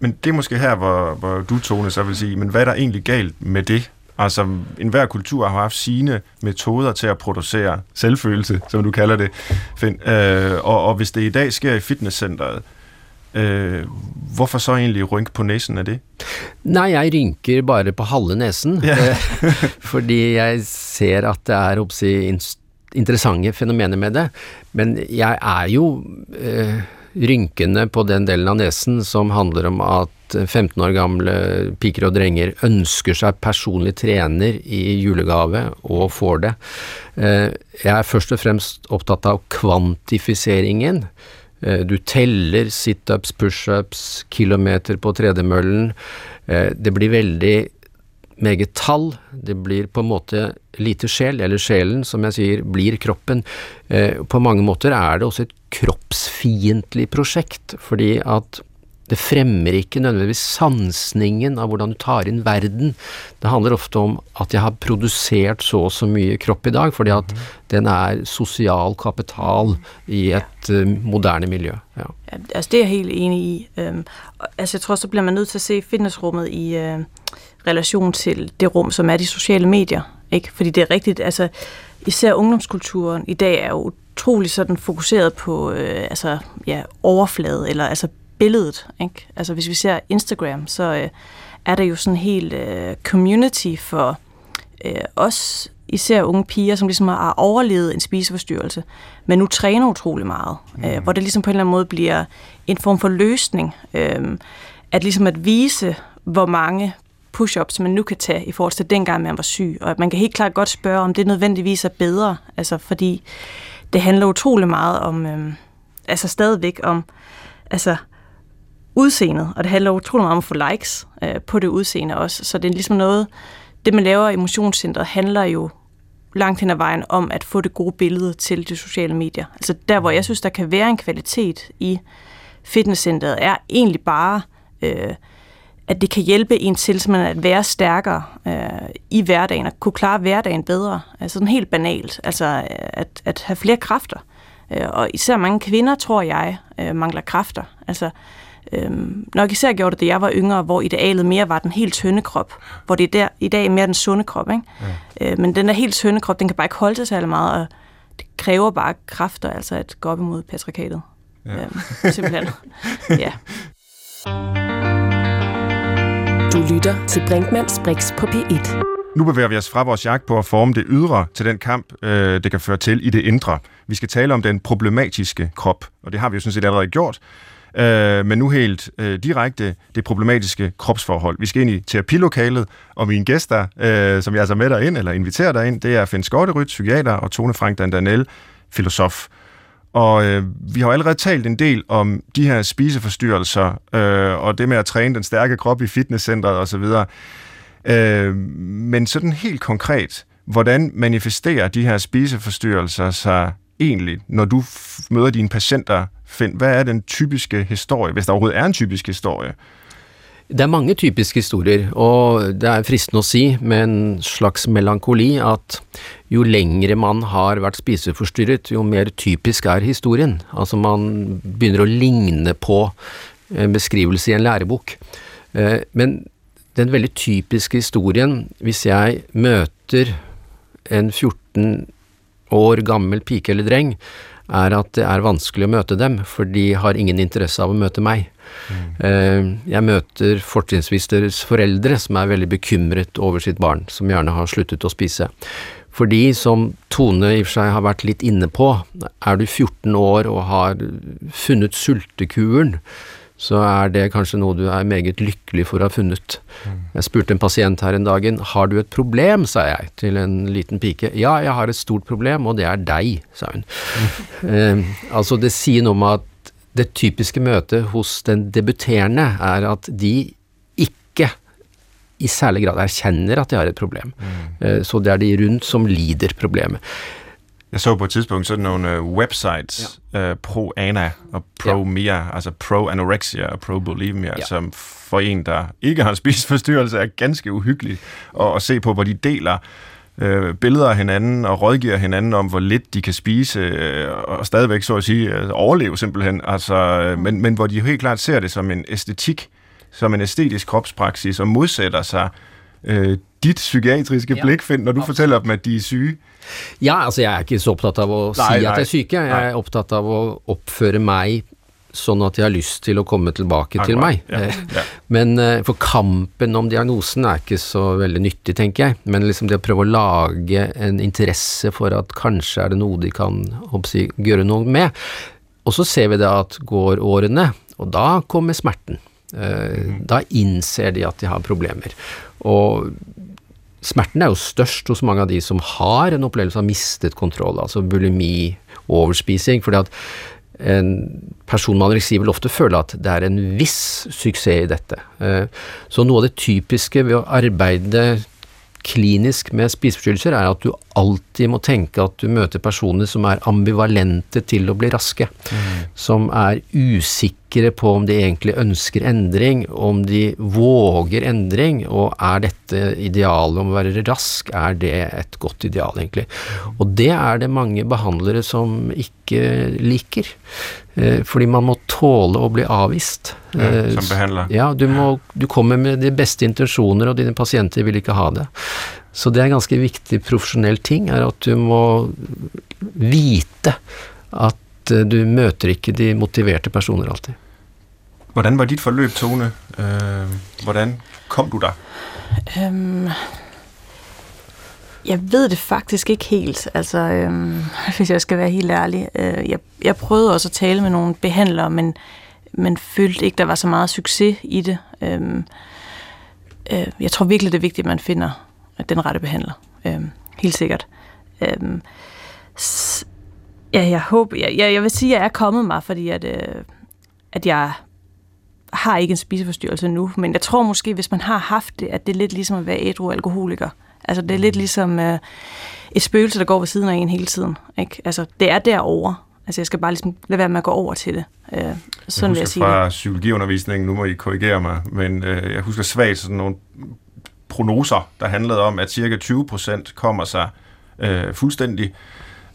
Men det er måske her, hvor, hvor du, Tone, så vil sige, men hvad er der egentlig galt med det? Altså, enhver kultur har haft sine metoder til at producere selvfølelse, som du kalder det, Finn. Øh, og, og hvis det i dag sker i fitnesscenteret, øh, hvorfor så egentlig rynke på næsen af det?
Nej, jeg rynker bare på halve næsen, ja. Øh, fordi jeg ser, at det er oppsi, interessante fænomener med det. Men jeg er jo øh, rynkende på den delen av nesen som handler om at 15 år gamle piker og drenger ønsker seg personlig trener i julegave, og får det. Eh, jeg er først og fremst opptatt av kvantifiseringen. Eh, du teller situps, pushups, kilometer på tredemøllen. Eh, det blir veldig meget tall. Det blir på en måte lite sjel, eller sjelen, som jeg sier, blir kroppen. Eh, på mange måter er det også et kroppsfiendtlig prosjekt, fordi at det fremmer ikke nødvendigvis sansningen av hvordan du tar inn verden. Det handler ofte om at jeg har produsert så og så mye kropp i dag, fordi at mm. den er sosial kapital i et ja. moderne miljø. Ja.
ja, altså det er jeg helt enig i. Um, altså jeg tror så bliver man nødt til at se fitnessrummet i uh, relation til det rum, som er de sociale medier. Ikke? Fordi det er rigtigt, altså især ungdomskulturen i dag er jo utrolig sådan fokuseret på øh, altså, ja, overflade, eller altså billedet. Ikke? Altså hvis vi ser Instagram, så øh, er der jo sådan en helt øh, community for øh, os, især unge piger, som ligesom har overlevet en spiseforstyrrelse, men nu træner utrolig meget. Mm. Øh, hvor det ligesom på en eller anden måde bliver en form for løsning. Øh, at ligesom at vise, hvor mange push-ups, man nu kan tage i forhold til dengang, man var syg. Og man kan helt klart godt spørge, om det nødvendigvis er bedre. Altså fordi det handler utrolig meget om, øh, altså stadigvæk om, altså udseendet, og det handler utrolig meget om at få likes øh, på det udseende også. Så det er ligesom noget, det man laver i motionscentret handler jo langt hen ad vejen om at få det gode billede til de sociale medier. Altså der, hvor jeg synes, der kan være en kvalitet i fitnesscenteret, er egentlig bare, øh, at det kan hjælpe en til simpelthen at være stærkere øh, i hverdagen, og kunne klare hverdagen bedre. Altså sådan helt banalt. Altså at, at have flere kræfter. Øh, og især mange kvinder, tror jeg, øh, mangler kræfter. Altså Øhm, nok især gjorde det, da jeg var yngre, hvor idealet mere var den helt tynde krop, hvor det er der, i dag er mere den sunde krop. Ikke? Ja. Øh, men den der helt tynde krop, den kan bare ikke holde sig særlig meget, og det kræver bare kræfter, altså at gå op imod patriarkatet. Ja. Øhm, simpelthen. ja.
Du lytter til Brinkmanns Brix på P1.
Nu bevæger vi os fra vores jagt på at forme det ydre til den kamp, øh, det kan føre til i det indre. Vi skal tale om den problematiske krop, og det har vi jo sådan set allerede gjort øh, men nu helt øh, direkte det problematiske kropsforhold. Vi skal ind i terapilokalet, og mine gæster, øh, som jeg altså med dig ind, eller inviterer dig ind, det er Finn Skotteryt, psykiater, og Tone Frank Dandanel, filosof. Og øh, vi har jo allerede talt en del om de her spiseforstyrrelser, øh, og det med at træne den stærke krop i fitnesscentret osv. Øh, men sådan helt konkret, hvordan manifesterer de her spiseforstyrrelser sig egentlig, når du møder dine patienter Finn, hvad er den typiske historie, hvis der overhovedet er en typisk historie?
Det er mange typiske historier, og det er fristende å si med en slags melankoli at jo lengre man har vært spiseforstyrret, jo mer typisk er historien. Altså man begynner å ligne på en beskrivelse i en lærebok. Eh, men den veldig typiske historien, hvis jeg møter en 14 år gammel pike eller dreng, er at det er vanskelig å møte dem, for de har ingen interesse av å møte meg. Mm. Jeg møter fortrinnsvis deres foreldre som er veldig bekymret over sitt barn, som gjerne har sluttet å spise. Fordi, som Tone i og for seg har vært litt inne på, er du 14 år og har funnet sultekuren, så er det kanskje noe du er meget lykkelig for å ha funnet. Mm. Jeg spurte en pasient her en dagen, har du et problem, sa jeg til en liten pike. Ja, jeg har et stort problem, og det er deg, sa hun. Mm. Eh, altså, det sier noe om at det typiske møtet hos den debuterende er at de ikke i særlig grad erkjenner at de har et problem. Mm. Eh, så det er de rundt som lider problemet.
Jeg så på et tidspunkt sådan nogle uh, websites, ja. uh, pro-ana og pro-mia, ja. altså pro-anorexia og pro-bulimia, ja. som for en, der ikke har en spiseforstyrrelse, er ganske uhyggeligt at, at se på, hvor de deler øh, billeder af hinanden og rådgiver hinanden om, hvor lidt de kan spise øh, og stadigvæk, så at sige, øh, overleve simpelthen. Altså, øh, men, men hvor de helt klart ser det som en æstetik, som en æstetisk kropspraksis og modsætter sig øh, dit psykiatriske ja, blikfind, når du absolut. fortæller dem, at de er syge.
Ja, altså jeg er ikke så optaget av å nei, si at jeg er syk. Jeg er optaget av å oppføre meg sånn at jeg har lyst til å komme tilbake til meg. Ja, ja. Eh, men uh, for kampen om diagnosen er ikke så veldig nyttig, tenker jeg. Men liksom det å prøve å lage en interesse for at kanskje er det noe de kan si, gjøre noe med. Og så ser vi det at går årene, og da kommer smerten. Eh, da innser de at de har problemer. Og smerten er jo størst hos mange av de som har en opplevelse av mistet kontroll, altså bulimi, overspising. fordi at en person med anoreksi vil ofte føle at det er en viss suksess i dette. Eh, så noe av det typiske ved å arbeide klinisk med spiseforstyrrelser, er at du alltid må tenke at du møter personer som er ambivalente til å bli raske. Mm. Som er usikre på om de egentlig ønsker endring, om de våger endring, og er dette idealet om å være rask, er det et godt ideal, egentlig? Og det er det mange behandlere som ikke liker. Eh, fordi man må tåle å bli avvist.
Ja, eh, som behandler.
Ja, du, må, du kommer med de beste intensjoner, og dine pasienter vil ikke ha det. Så det er en ganske viktig profesjonell ting, er at du må vite at eh, du møter ikke de motiverte personer alltid.
Hvordan var ditt forløp, Tone? hvordan kom du der? Um,
jeg ved det faktisk ikke helt, altså, øhm, hvis jeg skal være helt ærlig. Øh, jeg, jeg prøvede også at tale med nogle behandlere, men, men følte ikke, der var så meget succes i det. Øhm, øh, jeg tror virkelig, det er vigtigt, at man finder den rette behandler. Øhm, helt sikkert. Øhm, s- ja, jeg håber, jeg, jeg, jeg vil sige, at jeg er kommet mig, fordi at, øh, at jeg har ikke en spiseforstyrrelse nu, men jeg tror måske, hvis man har haft det, at det er lidt ligesom at være ædru alkoholiker. Altså det er lidt ligesom øh, et spøgelse, der går ved siden af en hele tiden. Ikke? Altså det er derovre. Altså jeg skal bare ligesom lade være med at gå over til det. Øh,
sådan jeg vil jeg sige fra det. psykologiundervisningen, nu må I korrigere mig, men øh, jeg husker svagt sådan nogle prognoser, der handlede om, at cirka 20% kommer sig øh, fuldstændig.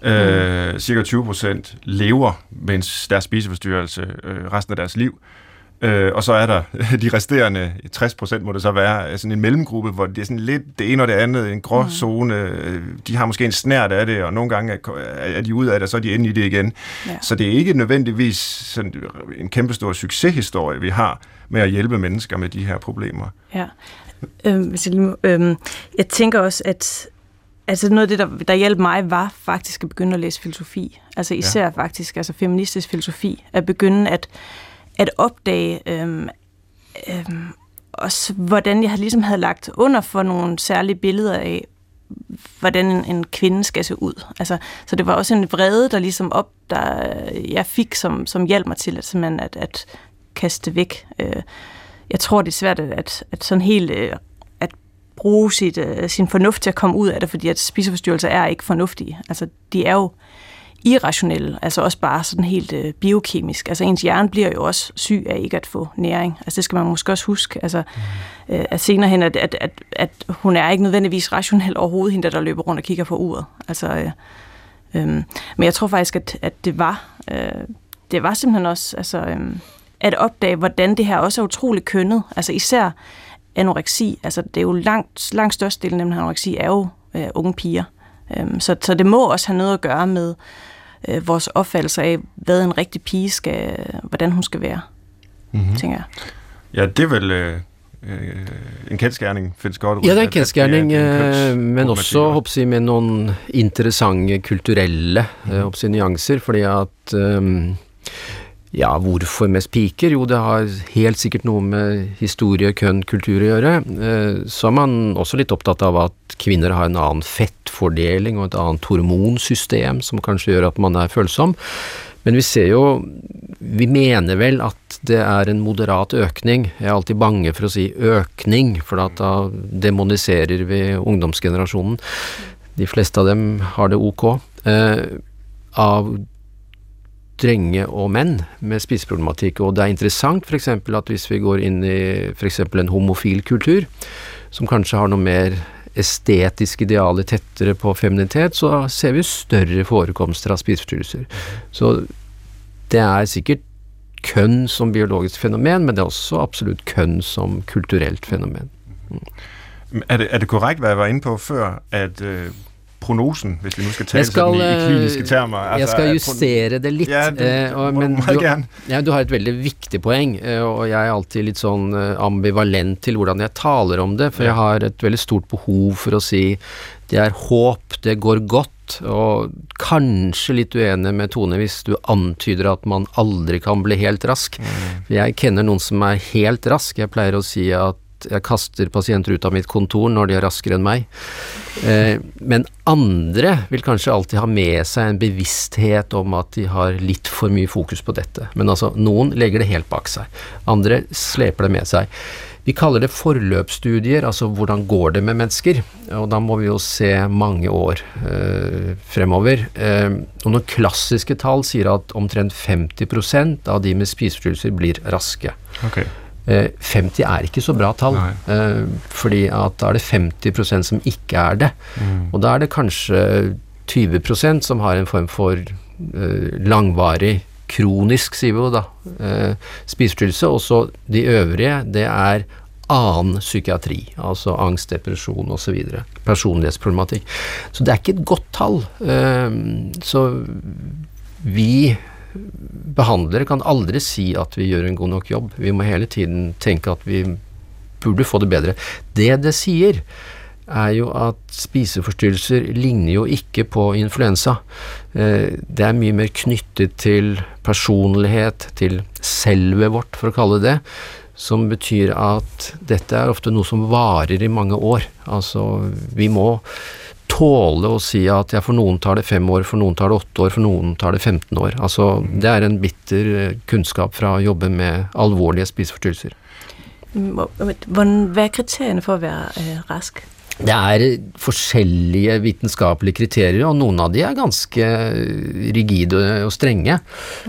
Øh, cirka 20% lever med deres spiseforstyrrelse øh, resten af deres liv. Øh, og så er der de resterende 60% må det så være, sådan en mellemgruppe, hvor det er sådan lidt det ene og det andet, en gråzone. Mm. De har måske en snært af det, og nogle gange er de ud af det, og så er de inde i det igen. Ja. Så det er ikke nødvendigvis sådan en kæmpestor succeshistorie, vi har med at hjælpe mennesker med de her problemer.
Ja. Øhm, hvis jeg, lige, øhm, jeg tænker også, at Altså noget af det, der, der hjalp mig, var faktisk at begynde at læse filosofi. Altså især ja. faktisk, altså feministisk filosofi. At begynde at, at opdage øhm, øhm, også, hvordan jeg ligesom havde lagt under for nogle særlige billeder af, hvordan en, en kvinde skal se ud. Altså, så det var også en vrede, der ligesom op, der jeg fik, som, som hjalp mig til at, at, at kaste væk. Øh, jeg tror, det er svært at, at sådan helt øh, at bruge sit, øh, sin fornuft til at komme ud af det, fordi at spiseforstyrrelser er ikke fornuftige. Altså, de er jo irrationelle, altså også bare sådan helt øh, biokemisk. Altså ens hjerne bliver jo også syg af ikke at få næring. Altså det skal man måske også huske. Altså, mm. øh, at senere hen, at, at, at, at hun er ikke nødvendigvis rationel overhovedet, hende der løber rundt og kigger på uret. Altså, øh, øh, men jeg tror faktisk, at, at det var øh, det var simpelthen også altså, øh, at opdage, hvordan det her også er utroligt kønnet. Altså især anoreksi. Altså det er jo langt, langt størstedelen af anoreksi er jo øh, unge piger. Øh, så, så det må også have noget at gøre med øh, vores opfattelse af, hvad en rigtig pige skal, hvordan hun skal være, mm-hmm. tænker jeg.
Ja, det er vel øh, øh en kendskærning, findes godt.
Ja, det er en kendskærning, øh, men også håper med nogle interessante kulturelle mm. -hmm. nuancer, fordi at øh, ja, hvorfor mest piker? Jo, det har helt sikkert noe med historie, kønn, kultur å gjøre. Eh, så er man også litt opptatt av at kvinner har en annen fettfordeling og et annet hormonsystem som kanskje gjør at man er følsom. Men vi ser jo Vi mener vel at det er en moderat økning. Jeg er alltid bange for å si økning, for da demoniserer vi ungdomsgenerasjonen. De fleste av dem har det ok. Eh, av drenge og menn med spiseproblematikk. Og det er interessant f.eks. at hvis vi går inn i f.eks. en homofil kultur, som kanskje har noe mer estetisk idealet tettere på feminitet, så ser vi større forekomster av spiseforstyrrelser. Så det er sikkert kønn som biologisk fenomen, men det er også absolutt kønn som kulturelt fenomen.
Mm. Er, det, er det korrekt, hvad jeg var inde på før, at øh, prognosen, hvis vi nu skal tale
skal,
sådan i, i kliniske termer.
Altså, jeg skal justere det litt.
Ja,
eh, og, men
du,
ja, du har et veldig viktig poeng, eh, og jeg er alltid litt sånn eh, ambivalent til hvordan jeg taler om det, for jeg har et veldig stort behov for å si det er håp, det går godt, og kanskje litt uenig med Tone hvis du antyder at man aldri kan bli helt rask. Mm. Jeg kjenner noen som er helt rask, jeg pleier å si at jeg kaster pasienter ut av mitt kontor når de er raskere enn meg. Eh, men andre vil kanskje alltid ha med seg en bevissthet om at de har litt for mye fokus på dette. Men altså, noen legger det helt bak seg. Andre sleper det med seg. Vi kaller det forløpsstudier, altså hvordan går det med mennesker? Og da må vi jo se mange år eh, fremover. Eh, og noen klassiske tall sier at omtrent 50% av de med spiseforstyrrelser blir raske.
Okay.
50 eh, er ikke så bra tall, eh, fordi at da er det 50% som ikke er det. Mm. Og da er det kanskje 20% som har en form for eh, langvarig kronisk, sier vi jo da, spiseforstyrrelse. Og så de øvrige, det er annen psykiatri, altså angst, depresjon osv. Personlighetsproblematikk. Så det er ikke et godt tall. Så vi behandlere kan aldri si at vi gjør en god nok jobb. Vi må hele tiden tenke at vi burde få det bedre. Det det sier, er jo at spiseforstyrrelser ligner jo ikke på influensa. Eh, det er mye mer knyttet til personlighet, til selvet vårt, for å kalle det det, som betyr at dette er ofte noe som varer i mange år. Altså, vi må tåle å si at ja, for noen tar det fem år, for noen tar det åtte år, for noen tar det 15 år. Altså, det er en bitter eh, kunnskap fra å jobbe med alvorlige spiseforstyrrelser.
Hva er kriteriene for å være eh, rask?
Det er forskjellige vitenskapelige kriterier, og noen av de er ganske rigide og strenge.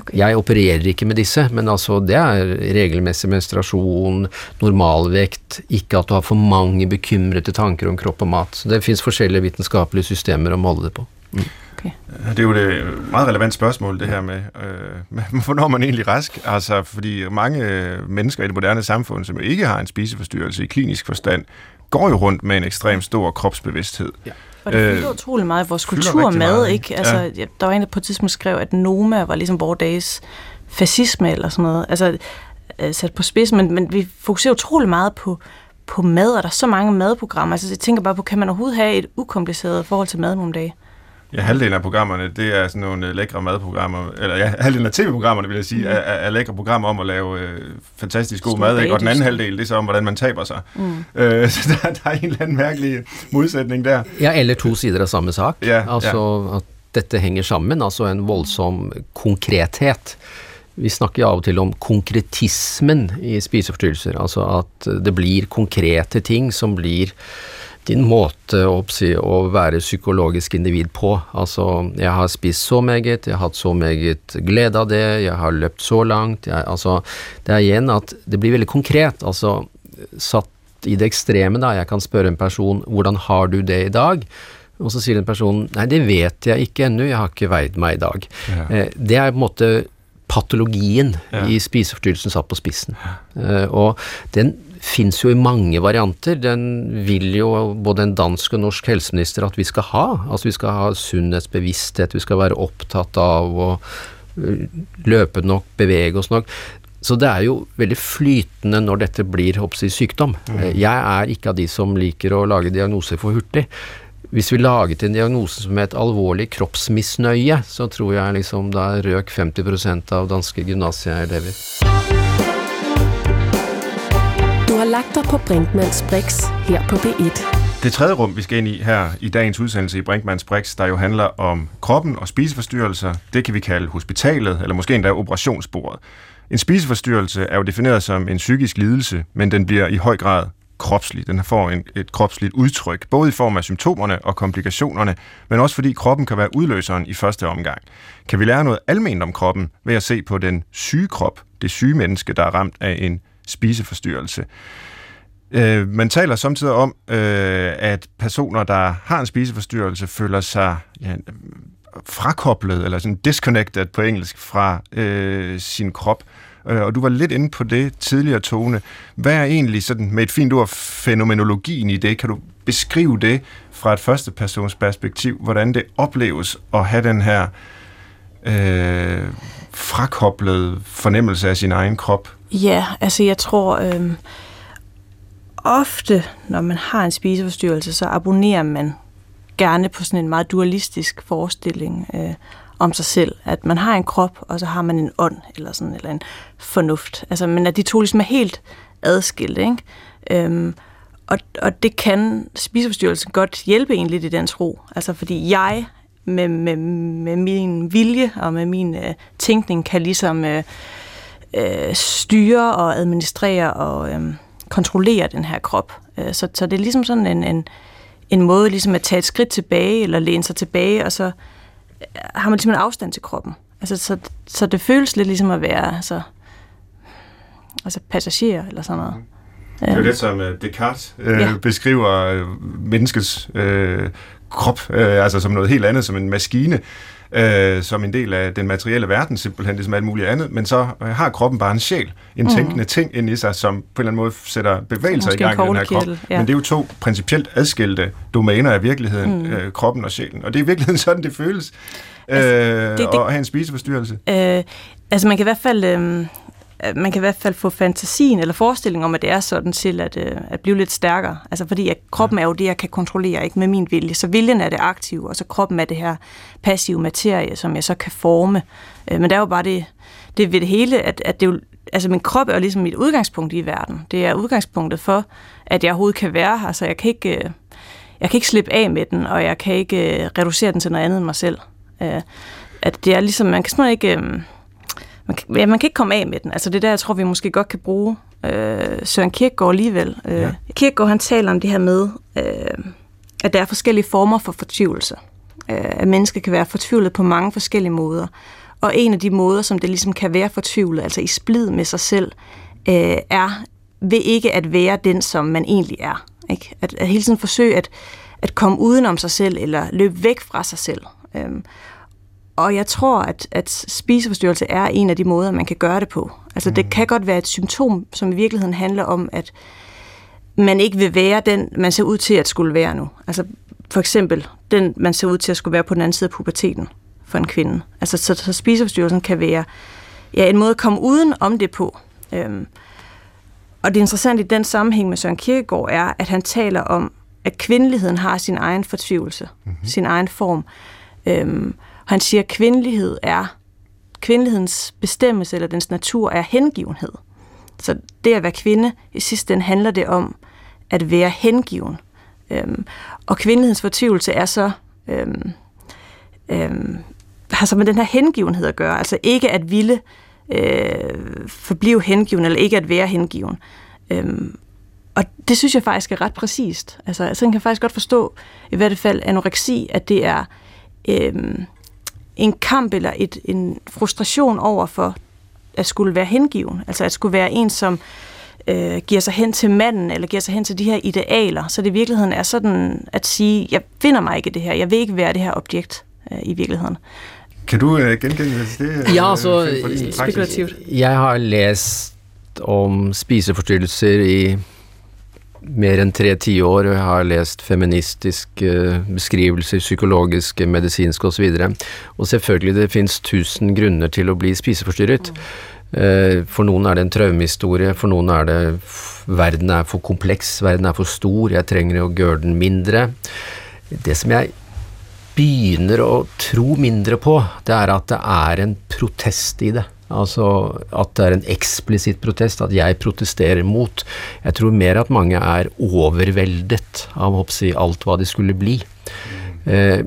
Okay. Jeg opererer ikke med disse, men altså det er regelmessig menstruasjon, normalvekt, ikke at du har for mange bekymrede tanker om kropp og mat. Så det fins forskjellige vitenskapelige systemer å måle det på. Mm.
Okay. Det er jo et meget relevant spørsmål, det her med, øh, med hvornår man egentlig rask. Altså, fordi mange mennesker i det moderne samfund, som jo ikke har en spiseforstyrrelse i klinisk forstand, går jo rundt med en ekstremt stor kropsbevidsthed. Ja.
Og det fylder øh, utrolig meget i vores kultur mad, meget. ikke? Altså, ja. Der var en, der på et tidspunkt skrev, at Noma var ligesom vores dages fascisme eller sådan noget. Altså, øh, sat på spids, men, men vi fokuserer utrolig meget på, på mad, og der er så mange madprogrammer. Altså, jeg tænker bare på, kan man overhovedet have et ukompliceret forhold til mad nogle dage?
Ja, halvdelen af programmerne, det er sådan nogle øh, lækre madprogrammer, eller ja, halvdelen af tv-programmerne, vil jeg sige, mm. er, er lækre programmer om at lave øh, fantastisk god mad, ikke? og den anden halvdel, det er så om, hvordan man taber sig. Mm. Øh, så der, der er en eller anden mærkelig modsætning der.
Ja, eller to sider af samme sak. Ja, altså, ja. at dette hænger sammen, altså en voldsom konkrethet. Vi snakker jo av og til om konkretismen i spiseforstyrrelser, altså at det blir konkrete ting som blir din måte oppsi, å være psykologisk individ på. Altså, jeg har spist så meget, jeg har hatt så meget glede av det, jeg har løpt så langt. Jeg, altså, det er igjen at det blir veldig konkret. Altså, satt i det ekstreme, da. Jeg kan spørre en person hvordan har du det i dag? Og så sier den personen nei, det vet jeg ikke ennå, jeg har ikke veid meg i dag. Ja. Eh, det er på en måte patologien ja. i spiseforstyrrelsen satt på spissen. Ja. Eh, og den fins jo i mange varianter. Den vil jo både en dansk og norsk helseminister at vi skal ha. Altså vi skal ha sunnhetsbevissthet, vi skal være opptatt av å øh, løpe nok, bevege oss nok. Så det er jo veldig flytende når dette blir hoppsi, sykdom. Mm. Jeg er ikke av de som liker å lage diagnoser for hurtig. Hvis vi laget en diagnose som het alvorlig kroppsmisnøye, så tror jeg liksom da røk 50% av danske gymnasieelever.
Har lagt dig på Brinkmanns Brix her på B1.
Det tredje rum, vi skal ind i her i dagens udsendelse i Brinkmanns Brix, der jo handler om kroppen og spiseforstyrrelser, det kan vi kalde hospitalet, eller måske endda operationsbordet. En spiseforstyrrelse er jo defineret som en psykisk lidelse, men den bliver i høj grad kropslig. Den får en, et kropsligt udtryk, både i form af symptomerne og komplikationerne, men også fordi kroppen kan være udløseren i første omgang. Kan vi lære noget alment om kroppen ved at se på den syge krop, det syge menneske, der er ramt af en spiseforstyrrelse. Øh, man taler samtidig om, øh, at personer, der har en spiseforstyrrelse, føler sig ja, frakoblet, eller sådan disconnected på engelsk, fra øh, sin krop. Øh, og du var lidt inde på det tidligere, Tone. Hvad er egentlig, sådan, med et fint ord, fænomenologien i det? Kan du beskrive det fra et første persons perspektiv, hvordan det opleves at have den her øh, frakoblede fornemmelse af sin egen krop?
Ja, altså jeg tror, øh, ofte, når man har en spiseforstyrrelse, så abonnerer man gerne på sådan en meget dualistisk forestilling øh, om sig selv. At man har en krop, og så har man en ånd, eller sådan, eller en fornuft. Altså, men at de to ligesom er helt adskilte, ikke? Øhm, og, og det kan spiseforstyrrelsen godt hjælpe en lidt i den tro. Altså, fordi jeg med, med, med min vilje og med min øh, tænkning kan ligesom øh, øh, styre og administrere og øh, kontrollere den her krop. Øh, så, så det er ligesom sådan en, en, en måde ligesom at tage et skridt tilbage, eller læne sig tilbage, og så øh, har man ligesom en afstand til kroppen. Altså, så, så det føles lidt ligesom at være altså, altså passager eller sådan noget.
Det er jo det, som øh, Descartes øh, ja. beskriver menneskets øh, krop, øh, altså som noget helt andet, som en maskine, øh, som en del af den materielle verden, simpelthen ligesom alt muligt andet, men så øh, har kroppen bare en sjæl, en mm. tænkende ting ind i sig, som på en eller anden måde sætter bevægelser Måske i gang i den her krop. Ja. Men det er jo to principielt adskilte domæner af virkeligheden, mm. øh, kroppen og sjælen. Og det er i virkeligheden sådan, det føles altså, øh, det, det, at have en spiseforstyrrelse.
Øh, altså man kan i hvert fald... Øh, man kan i hvert fald få fantasien eller forestillingen om, at det er sådan til at, øh, at blive lidt stærkere. Altså fordi at kroppen er jo det, jeg kan kontrollere, ikke med min vilje. Så viljen er det aktive, og så kroppen er det her passive materie, som jeg så kan forme. Øh, men der er jo bare det, det ved det hele, at, at det jo, altså min krop er jo ligesom mit udgangspunkt i verden. Det er udgangspunktet for, at jeg overhovedet kan være her. Så jeg kan ikke, jeg kan ikke slippe af med den, og jeg kan ikke reducere den til noget andet end mig selv. At det er ligesom, man kan simpelthen ikke man, kan, ja, man kan ikke komme af med den. Altså det der, jeg tror, vi måske godt kan bruge øh, Søren Kierkegaard alligevel. Øh, ja. Kierkegaard, han taler om det her med, øh, at der er forskellige former for fortvivlelse. Øh, at mennesker kan være fortvivlet på mange forskellige måder. Og en af de måder, som det ligesom kan være fortvivlet, altså i splid med sig selv, øh, er ved ikke at være den, som man egentlig er. Ikke? At, at hele tiden forsøge at, at komme udenom sig selv, eller løbe væk fra sig selv. Øh, og jeg tror, at, at spiseforstyrrelse er en af de måder, man kan gøre det på. Altså mm. det kan godt være et symptom, som i virkeligheden handler om, at man ikke vil være den, man ser ud til at skulle være nu. Altså for eksempel den, man ser ud til at skulle være på den anden side af puberteten for en kvinde. Altså så, så spiseforstyrrelsen kan være ja, en måde at komme uden om det på. Øhm, og det interessante i den sammenhæng med Søren Kierkegaard er, at han taler om, at kvindeligheden har sin egen fortvivlelse, mm-hmm. sin egen form. Øhm, han siger, at kvindelighed er, kvindelighedens bestemmelse eller dens natur er hengivenhed. Så det at være kvinde, i sidste ende handler det om at være hengiven. Øhm, og kvindelighedens fortvivlelse er så, øhm, øhm, har så med den her hengivenhed at gøre. Altså ikke at ville øh, forblive hengiven, eller ikke at være hengiven. Øhm, og det synes jeg faktisk er ret præcist. Altså, altså jeg kan faktisk godt forstå, i hvert fald anoreksi, at det er øhm, en kamp eller et, en frustration over for at skulle være hengiven. Altså at skulle være en, som øh, giver sig hen til manden, eller giver sig hen til de her idealer. Så det i virkeligheden er sådan at sige, jeg finder mig ikke i det her, jeg vil ikke være det her objekt øh, i virkeligheden.
Kan du øh, gengælde det?
Ja, altså, spekulativt. Jeg har læst om spiseforstyrrelser i mer enn tre tiår, og jeg har lest feministiske beskrivelser, psykologiske, medisinske osv. Og, så og selvfølgelig, det fins tusen grunner til å bli spiseforstyrret. Eh, for noen er det en traumehistorie, for noen er det verden er for kompleks, verden er for stor, jeg trenger å gjøre den mindre. Det som jeg begynner å tro mindre på, det er at det er en protest i det. Altså at det er en eksplisitt protest, at jeg protesterer mot. Jeg tror mer at mange er overveldet av hoppsi, alt hva det skulle bli. Eh,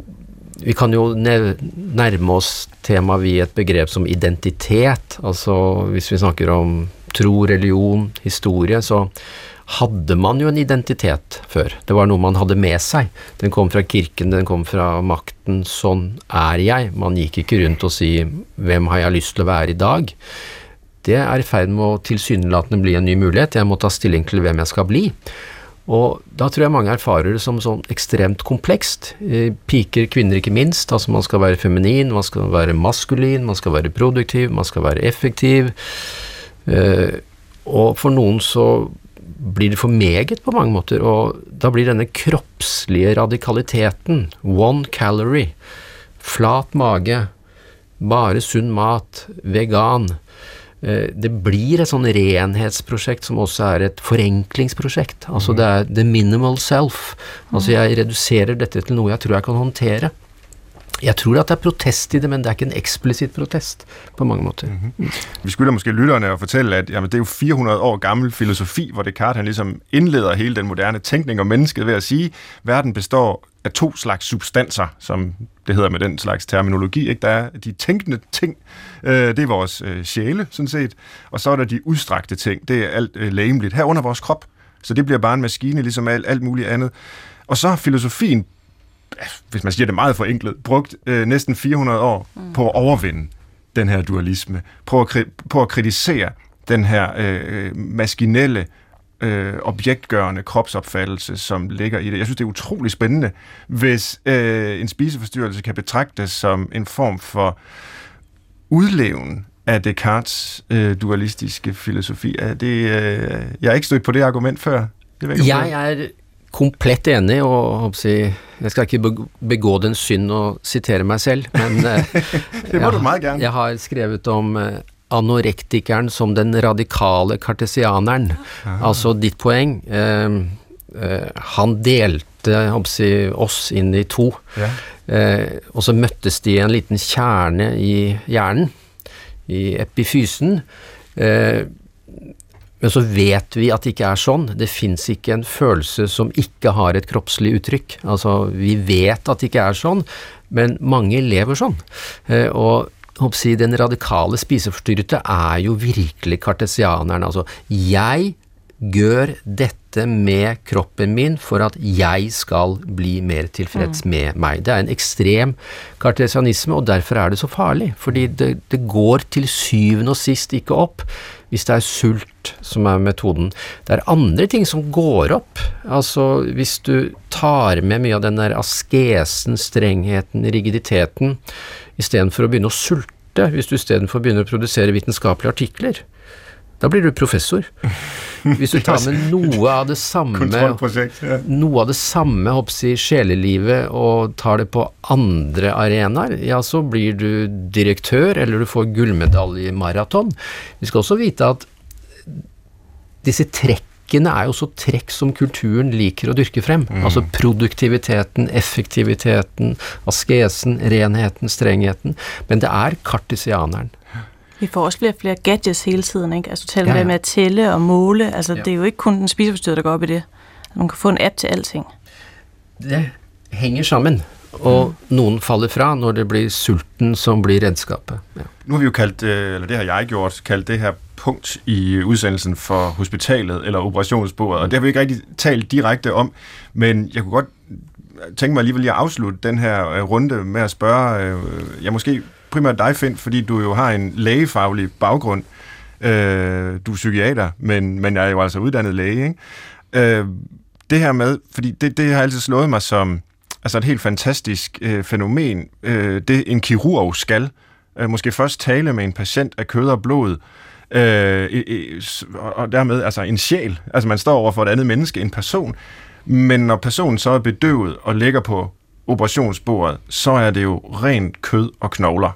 vi kan jo nærme oss temaet via et begrep som identitet. Altså hvis vi snakker om tro, religion, historie, så hadde man jo en identitet før. Det var noe man hadde med seg. Den kom fra kirken, den kom fra makten. Sånn er jeg. Man gikk ikke rundt og si 'hvem har jeg lyst til å være i dag'? det er i ferd med å tilsynelatende bli en ny mulighet. Jeg må ta stilling til hvem jeg skal bli. Og da tror jeg mange erfarer det som sånn ekstremt komplekst. Eh, piker, kvinner ikke minst. Altså man skal være feminin, man skal være maskulin, man skal være produktiv, man skal være effektiv. Eh, og for noen så blir det for meget på mange måter, og da blir denne kroppslige radikaliteten, one calorie, flat mage, bare sunn mat, vegan, Eh, det blir et sånn renhetsprosjekt som også er et forenklingsprosjekt. Altså det er the minimal self. Altså jeg reduserer dette til noe jeg tror jeg kan håndtere. Jeg tror at det er protest i det, men det er ikke en eksplisitt protest på mange måter. Mm
-hmm. Vi skylder måske lytterne at fortælle, at jamen, det er jo 400 år gammel filosofi, hvor Descartes han ligesom indleder hele den moderne tænkning om mennesket ved at sige, at verden består af to slags substanser, som det hedder med den slags terminologi. Ikke? Der er de tænkende ting, øh, det er vores øh, sjæle, sådan set, og så er der de udstrakte ting, det er alt øh, lægemligt, herunder vores krop. Så det bliver bare en maskine, ligesom alt, alt muligt andet. Og så har filosofien, hvis man siger det meget forenklet, brugt øh, næsten 400 år mm. på at overvinde den her dualisme, på at, på at kritisere den her øh, maskinelle øh, objektgørende kropsopfattelse, som ligger i det. Jeg synes, det er utrolig spændende, hvis øh, en spiseforstyrrelse kan betragtes som en form for udleven af Descartes' øh, dualistiske filosofi. Er det, øh, jeg har ikke stødt på det argument før.
Det jeg er komplett enig, og jeg skal ikke begå den synd å sitere meg selv, men
det må jeg,
jeg har skrevet om øh, anorektikeren som den radikale kartesianeren. Ah. Altså ditt poeng eh, eh, Han delte oss inn i to, eh, og så møttes de i en liten kjerne i hjernen, i epifysen. Men så vet vi at det ikke er sånn. Det fins ikke en følelse som ikke har et kroppslig uttrykk. Altså, vi vet at det ikke er sånn, men mange lever sånn. Eh, og si, den radikale spiseforstyrrete er jo virkelig kartesianeren. Altså, jeg gjør dette med kroppen min for at jeg skal bli mer tilfreds mm. med meg. Det er en ekstrem kartesianisme, og derfor er det så farlig. Fordi det, det går til syvende og sist ikke opp hvis det er sult som er metoden. Det er andre ting som går opp. Altså hvis du tar med mye av den der askesen, strengheten, rigiditeten, istedenfor å begynne å sulte, hvis du istedenfor begynner å produsere vitenskapelige artikler. Da blir du professor. Hvis du tar med noe av det samme Noe av det samme i sjelelivet og tar det på andre arenaer, ja, så blir du direktør, eller du får gullmedalje i maraton. Vi skal også vite at disse trekk trekkene er jo også trekk som kulturen liker å dyrke frem. Mm. Altså produktiviteten, effektiviteten, askesen, renheten, strengheten. Men det er kartesianeren.
Vi får også flere og flere gadgets hele tiden, ikke? Altså tale ja, ja. med at tælle og måle. Altså ja. det er jo ikke kun den spiseforstyrrede, der går op i det. Man kan få en app til alting.
Det hænger sammen. Og mm. noen faller fra når det blir sulten som blir redskapet. Ja.
Nu har vi jo kaldt, øh, eller det har jeg gjort, kaldt det her punkt i udsendelsen for hospitalet eller operationsbordet, og det har vi ikke rigtig talt direkte om, men jeg kunne godt tænke mig alligevel lige at afslutte den her øh, runde med at spørge, øh, jeg måske primært dig, Finn, fordi du jo har en lægefaglig baggrund. Øh, du er psykiater, men, men jeg er jo altså uddannet læge. Ikke? Øh, det her med, fordi det, det har altid slået mig som altså et helt fantastisk øh, fænomen. Øh, det en kirurg skal. Øh, måske først tale med en patient af kød og blod, øh, øh, og dermed altså en sjæl. Altså man står over for et andet menneske, en person. Men når personen så er bedøvet og ligger på operationsbordet, så er det jo rent kød og knogler.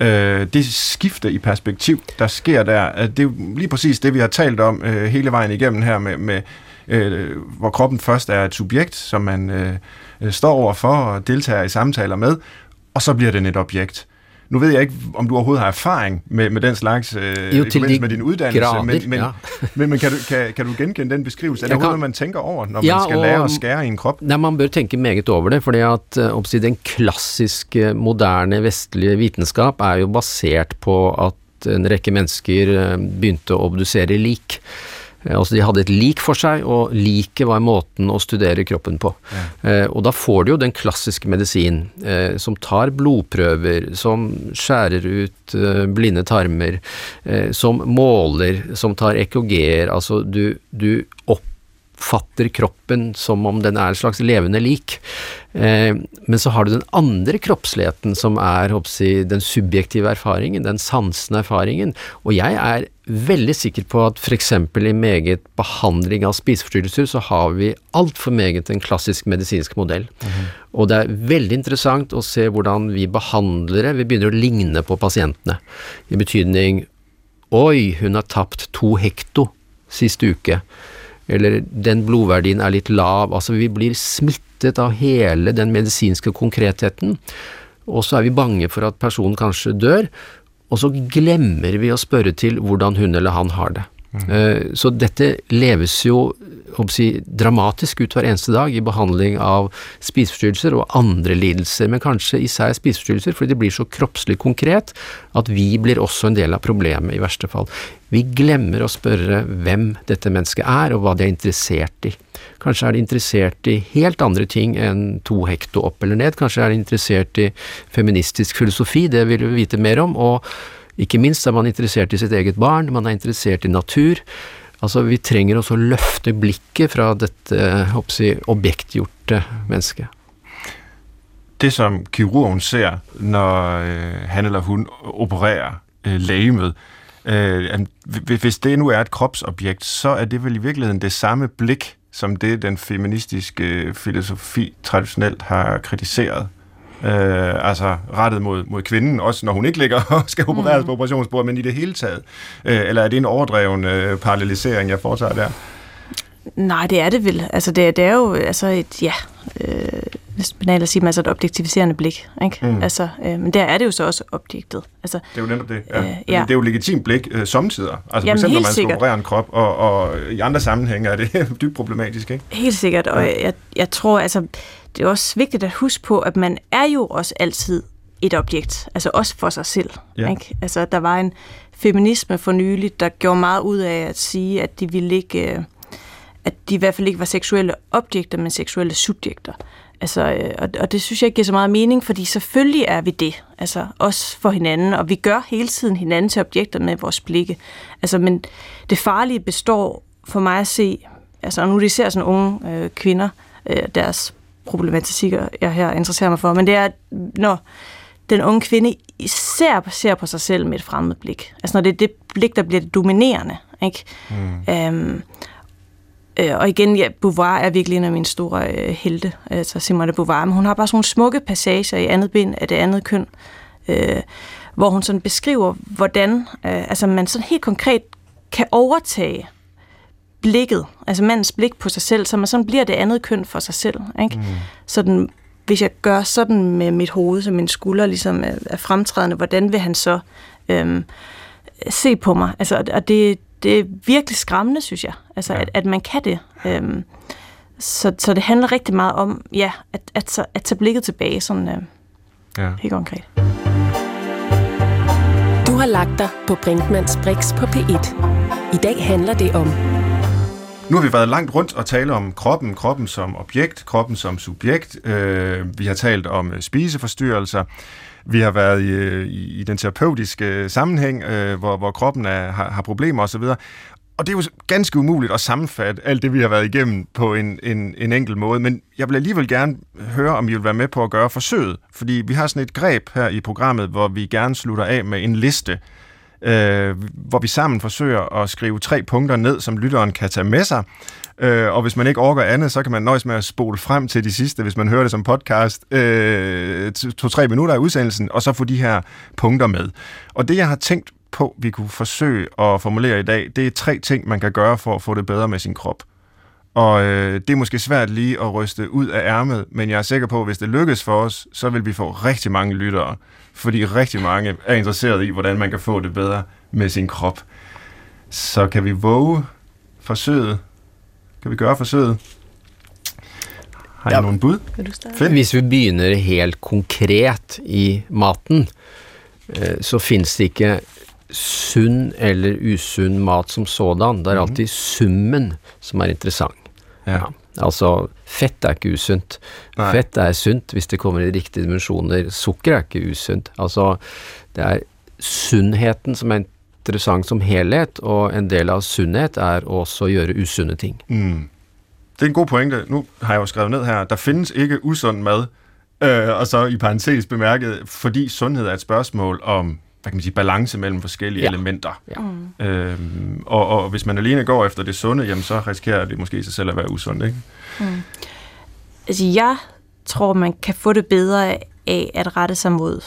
Øh, det skifte i perspektiv, der sker der, øh, det er jo lige præcis det, vi har talt om øh, hele vejen igennem her, med, med øh, hvor kroppen først er et subjekt, som man øh, øh står over for og deltager i samtaler med, og så bliver den et objekt. Nu ved jeg ikke, om du overhovedet har erfaring med, med den slags øh, jo, i med din uddannelse, grader, men, men, ja. men, men kan, du, kan, kan du genkende den beskrivelse? Er det overhovedet, man tænker over, når ja, man skal lære at skære i en krop?
Nei, man bør tenke meget over det, fordi at oppsi, den klassiske, moderne, vestlige vitenskap er jo basert på at en rekke mennesker begynte å obdusere lik. Eh, altså De hadde et lik for seg, og liket var måten å studere kroppen på. Ja. Eh, og da får du jo den klassiske medisin, eh, som tar blodprøver, som skjærer ut eh, blinde tarmer, eh, som måler, som tar EKG-er. Altså du, du opp oppfatter kroppen som om den er en slags levende lik. Eh, men så har du den andre kroppsligheten, som er jeg, den subjektive erfaringen, den sansende erfaringen. Og jeg er veldig sikker på at f.eks. i meget behandling av spiseforstyrrelser, så har vi altfor meget en klassisk medisinsk modell. Mm -hmm. Og det er veldig interessant å se hvordan vi behandlere vi begynner å ligne på pasientene. I betydning Oi, hun har tapt to hekto siste uke eller den blodverdien er litt lav. Altså vi blir smittet av hele den medisinske konkretheten, og så er vi bange for at personen kanskje dør, og så glemmer vi å spørre til hvordan hun eller han har det. Mm. Eh, så dette leves jo si, dramatisk ut hver eneste dag i behandling av spiseforstyrrelser og andre lidelser, men kanskje især spiseforstyrrelser, fordi det blir så kroppslig konkret at vi blir også en del av problemet, i verste fall. Vi glemmer å spørre hvem dette mennesket er, og hva de er interessert i. Kanskje er de interessert i helt andre ting enn to hekto opp eller ned, kanskje er de interessert i feministisk filosofi, det vil vi vite mer om, og ikke minst er man interessert i sitt eget barn, man er interessert i natur. Altså, vi trenger også å løfte blikket fra dette si, objektgjorte mennesket.
Det som kirurgen ser når øh, han eller hun opererer øh, legemet, øh, hvis det nu er et kropsobjekt, så er det vel i virkeligheden det samme blik, som det den feministiske øh, filosofi traditionelt har kritiseret øh, altså rettet mod, mod kvinden, også når hun ikke ligger og skal opereres mm. på operationsbordet, men i det hele taget? Øh, eller er det en overdreven øh, parallelisering, jeg foretager der?
Nej, det er det vel. Altså, det, det er jo altså et, ja, øh, næsten banalt at sige, altså et objektiviserende blik. Ikke? Mm. Altså, øh, men der er det jo så også objektet. Altså,
det er jo netop det. Ja. Øh, ja. Det er jo legitimt blik øh, samtidig. Altså Jamen, for eksempel, når man skal operere en krop, og, og i andre sammenhænge er det dybt problematisk. Ikke?
Helt sikkert, og ja. jeg, jeg tror, altså, det er også vigtigt at huske på, at man er jo også altid et objekt, altså også for sig selv. Ja. Ikke? Altså, der var en feminisme for nylig, der gjorde meget ud af at sige, at de ville ikke, øh, at de i hvert fald ikke var seksuelle objekter, men seksuelle subjekter. Altså, øh, og, og det synes jeg ikke giver så meget mening, fordi selvfølgelig er vi det, altså også for hinanden, og vi gør hele tiden hinanden til objekter med vores blikke. Altså, men det farlige består for mig at se, altså nu de ser sådan unge øh, kvinder, øh, deres problematikker, jeg her interesserer mig for, men det er, når den unge kvinde især ser på sig selv med et fremmed blik. Altså når det er det blik, der bliver det dominerende. Ikke? Mm. Øhm, øh, og igen, ja, Beauvoir er virkelig en af mine store øh, helte, altså Simone de Beauvoir, men hun har bare sådan nogle smukke passager i andet bind af det andet køn, øh, hvor hun sådan beskriver, hvordan øh, altså man sådan helt konkret kan overtage blikket, altså mandens blik på sig selv, så man sådan bliver det andet køn for sig selv. Ikke? Mm. Sådan, hvis jeg gør sådan med mit hoved, så min skulder ligesom er, er fremtrædende, hvordan vil han så øhm, se på mig? Altså, og det, det er virkelig skræmmende, synes jeg, altså, ja. at, at man kan det. Øhm, så, så det handler rigtig meget om, ja, at, at, at, at tage blikket tilbage, sådan øh, ja. helt konkret.
Du har lagt dig på Brinkmanns Brix på P1. I dag handler det om
nu har vi været langt rundt og tale om kroppen, kroppen som objekt, kroppen som subjekt. Øh, vi har talt om øh, spiseforstyrrelser. Vi har været i, øh, i, i den terapeutiske øh, sammenhæng, øh, hvor, hvor kroppen er, har, har problemer osv. Og det er jo ganske umuligt at sammenfatte alt det, vi har været igennem på en, en, en enkelt måde. Men jeg vil alligevel gerne høre, om I vil være med på at gøre forsøget. Fordi vi har sådan et greb her i programmet, hvor vi gerne slutter af med en liste øh, hvor vi sammen forsøger at skrive tre punkter ned, som lytteren kan tage med sig. Øh, og hvis man ikke orker andet, så kan man nøjes med at spole frem til de sidste, hvis man hører det som podcast, øh, to-tre minutter af udsendelsen, og så få de her punkter med. Og det, jeg har tænkt på, vi kunne forsøge at formulere i dag, det er tre ting, man kan gøre for at få det bedre med sin krop. Og øh, det er måske svært lige at ryste ud af ærmet, men jeg er sikker på, at hvis det lykkes for os, så vil vi få rigtig mange lyttere. Fordi rigtig mange er interesseret i, hvordan man kan få det bedre med sin krop. Så kan vi våge forsøget? Kan vi gøre forsøget? Har I ja. nogle bud?
Hvis vi begynner helt konkret i maten, øh, så findes det ikke sunn eller usunn mat som sådan. Det er mhm. alltid summen som er interessant. Ja. Altså, fett er ikke usunt. Nei. Fett er sunt hvis det kommer i riktige dimensjoner. Sukker er ikke usunt. Altså, det er sunnheten som er interessant som helhet, og en del av sunnhet er også å gjøre usunne ting. Mm.
Det er en god pointe. Nu har jeg jo skrevet ned her, der findes ikke usund mad, øh, og så i parentes bemærket, fordi sundhed er et spørgsmål om hvad kan man sige, balance mellem forskellige ja. elementer. Ja. Mm. Øhm, og, og hvis man alene går efter det sunde, jamen så risikerer det måske sig selv at være usundt, ikke? Mm.
Altså jeg tror, man kan få det bedre af at rette sig mod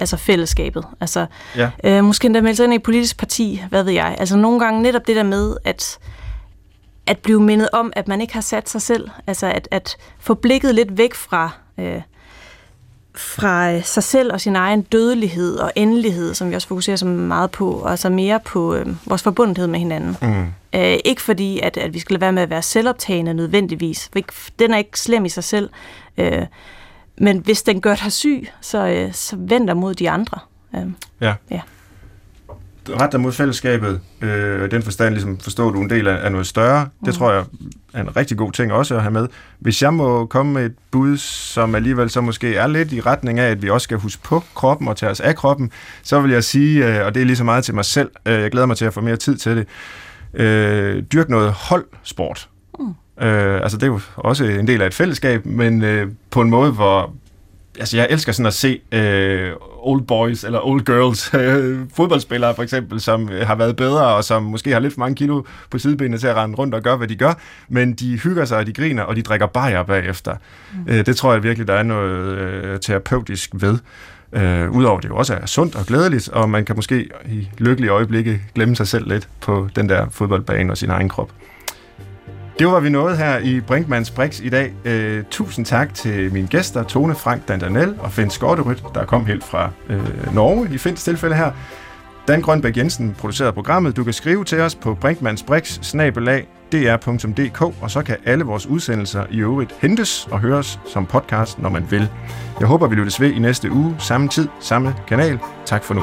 altså fællesskabet. Altså, ja. øh, måske endda melde sig ind i et politisk parti, hvad ved jeg. Altså nogle gange netop det der med, at at blive mindet om, at man ikke har sat sig selv, altså at, at få blikket lidt væk fra, øh, fra sig selv og sin egen dødelighed og endelighed, som vi også fokuserer så meget på, og altså mere på øh, vores forbundethed med hinanden. Mm. Øh, ikke fordi, at, at vi skal lade være med at være selvoptagende nødvendigvis. Den er ikke slem i sig selv. Øh, men hvis den gør dig syg, så, øh, så vend dig mod de andre. Øh,
ja. ja. Ret dig mod fællesskabet, øh, den forstand ligesom forstår du en del af, af noget større. Mm. Det tror jeg er en rigtig god ting også at have med. Hvis jeg må komme med et bud, som alligevel så måske er lidt i retning af, at vi også skal huske på kroppen og tage os af kroppen, så vil jeg sige, øh, og det er lige så meget til mig selv, øh, jeg glæder mig til at få mere tid til det, øh, dyrk noget holdsport. Øh, altså det er jo også en del af et fællesskab, men øh, på en måde, hvor altså jeg elsker sådan at se øh, old boys eller old girls øh, fodboldspillere for eksempel, som øh, har været bedre og som måske har lidt for mange kilo på sidebenene til at rende rundt og gøre, hvad de gør, men de hygger sig, og de griner, og de drikker bajer bagefter. Mm. Øh, det tror jeg virkelig, der er noget øh, terapeutisk ved. Øh, Udover det jo også er sundt og glædeligt, og man kan måske i lykkelige øjeblikke glemme sig selv lidt på den der fodboldbane og sin egen krop. Det var vi nået her i Brinkmanns Brix i dag. Øh, tusind tak til mine gæster, Tone Frank Dandanel og Finn Skorterødt, der kom helt fra øh, Norge i Finns tilfælde her. Dan Grønbæk Jensen producerede programmet. Du kan skrive til os på brinkmannsbrix.dr.dk, og så kan alle vores udsendelser i øvrigt hentes og høres som podcast, når man vil. Jeg håber, vi lyttes ved i næste uge, samme tid, samme kanal. Tak for nu.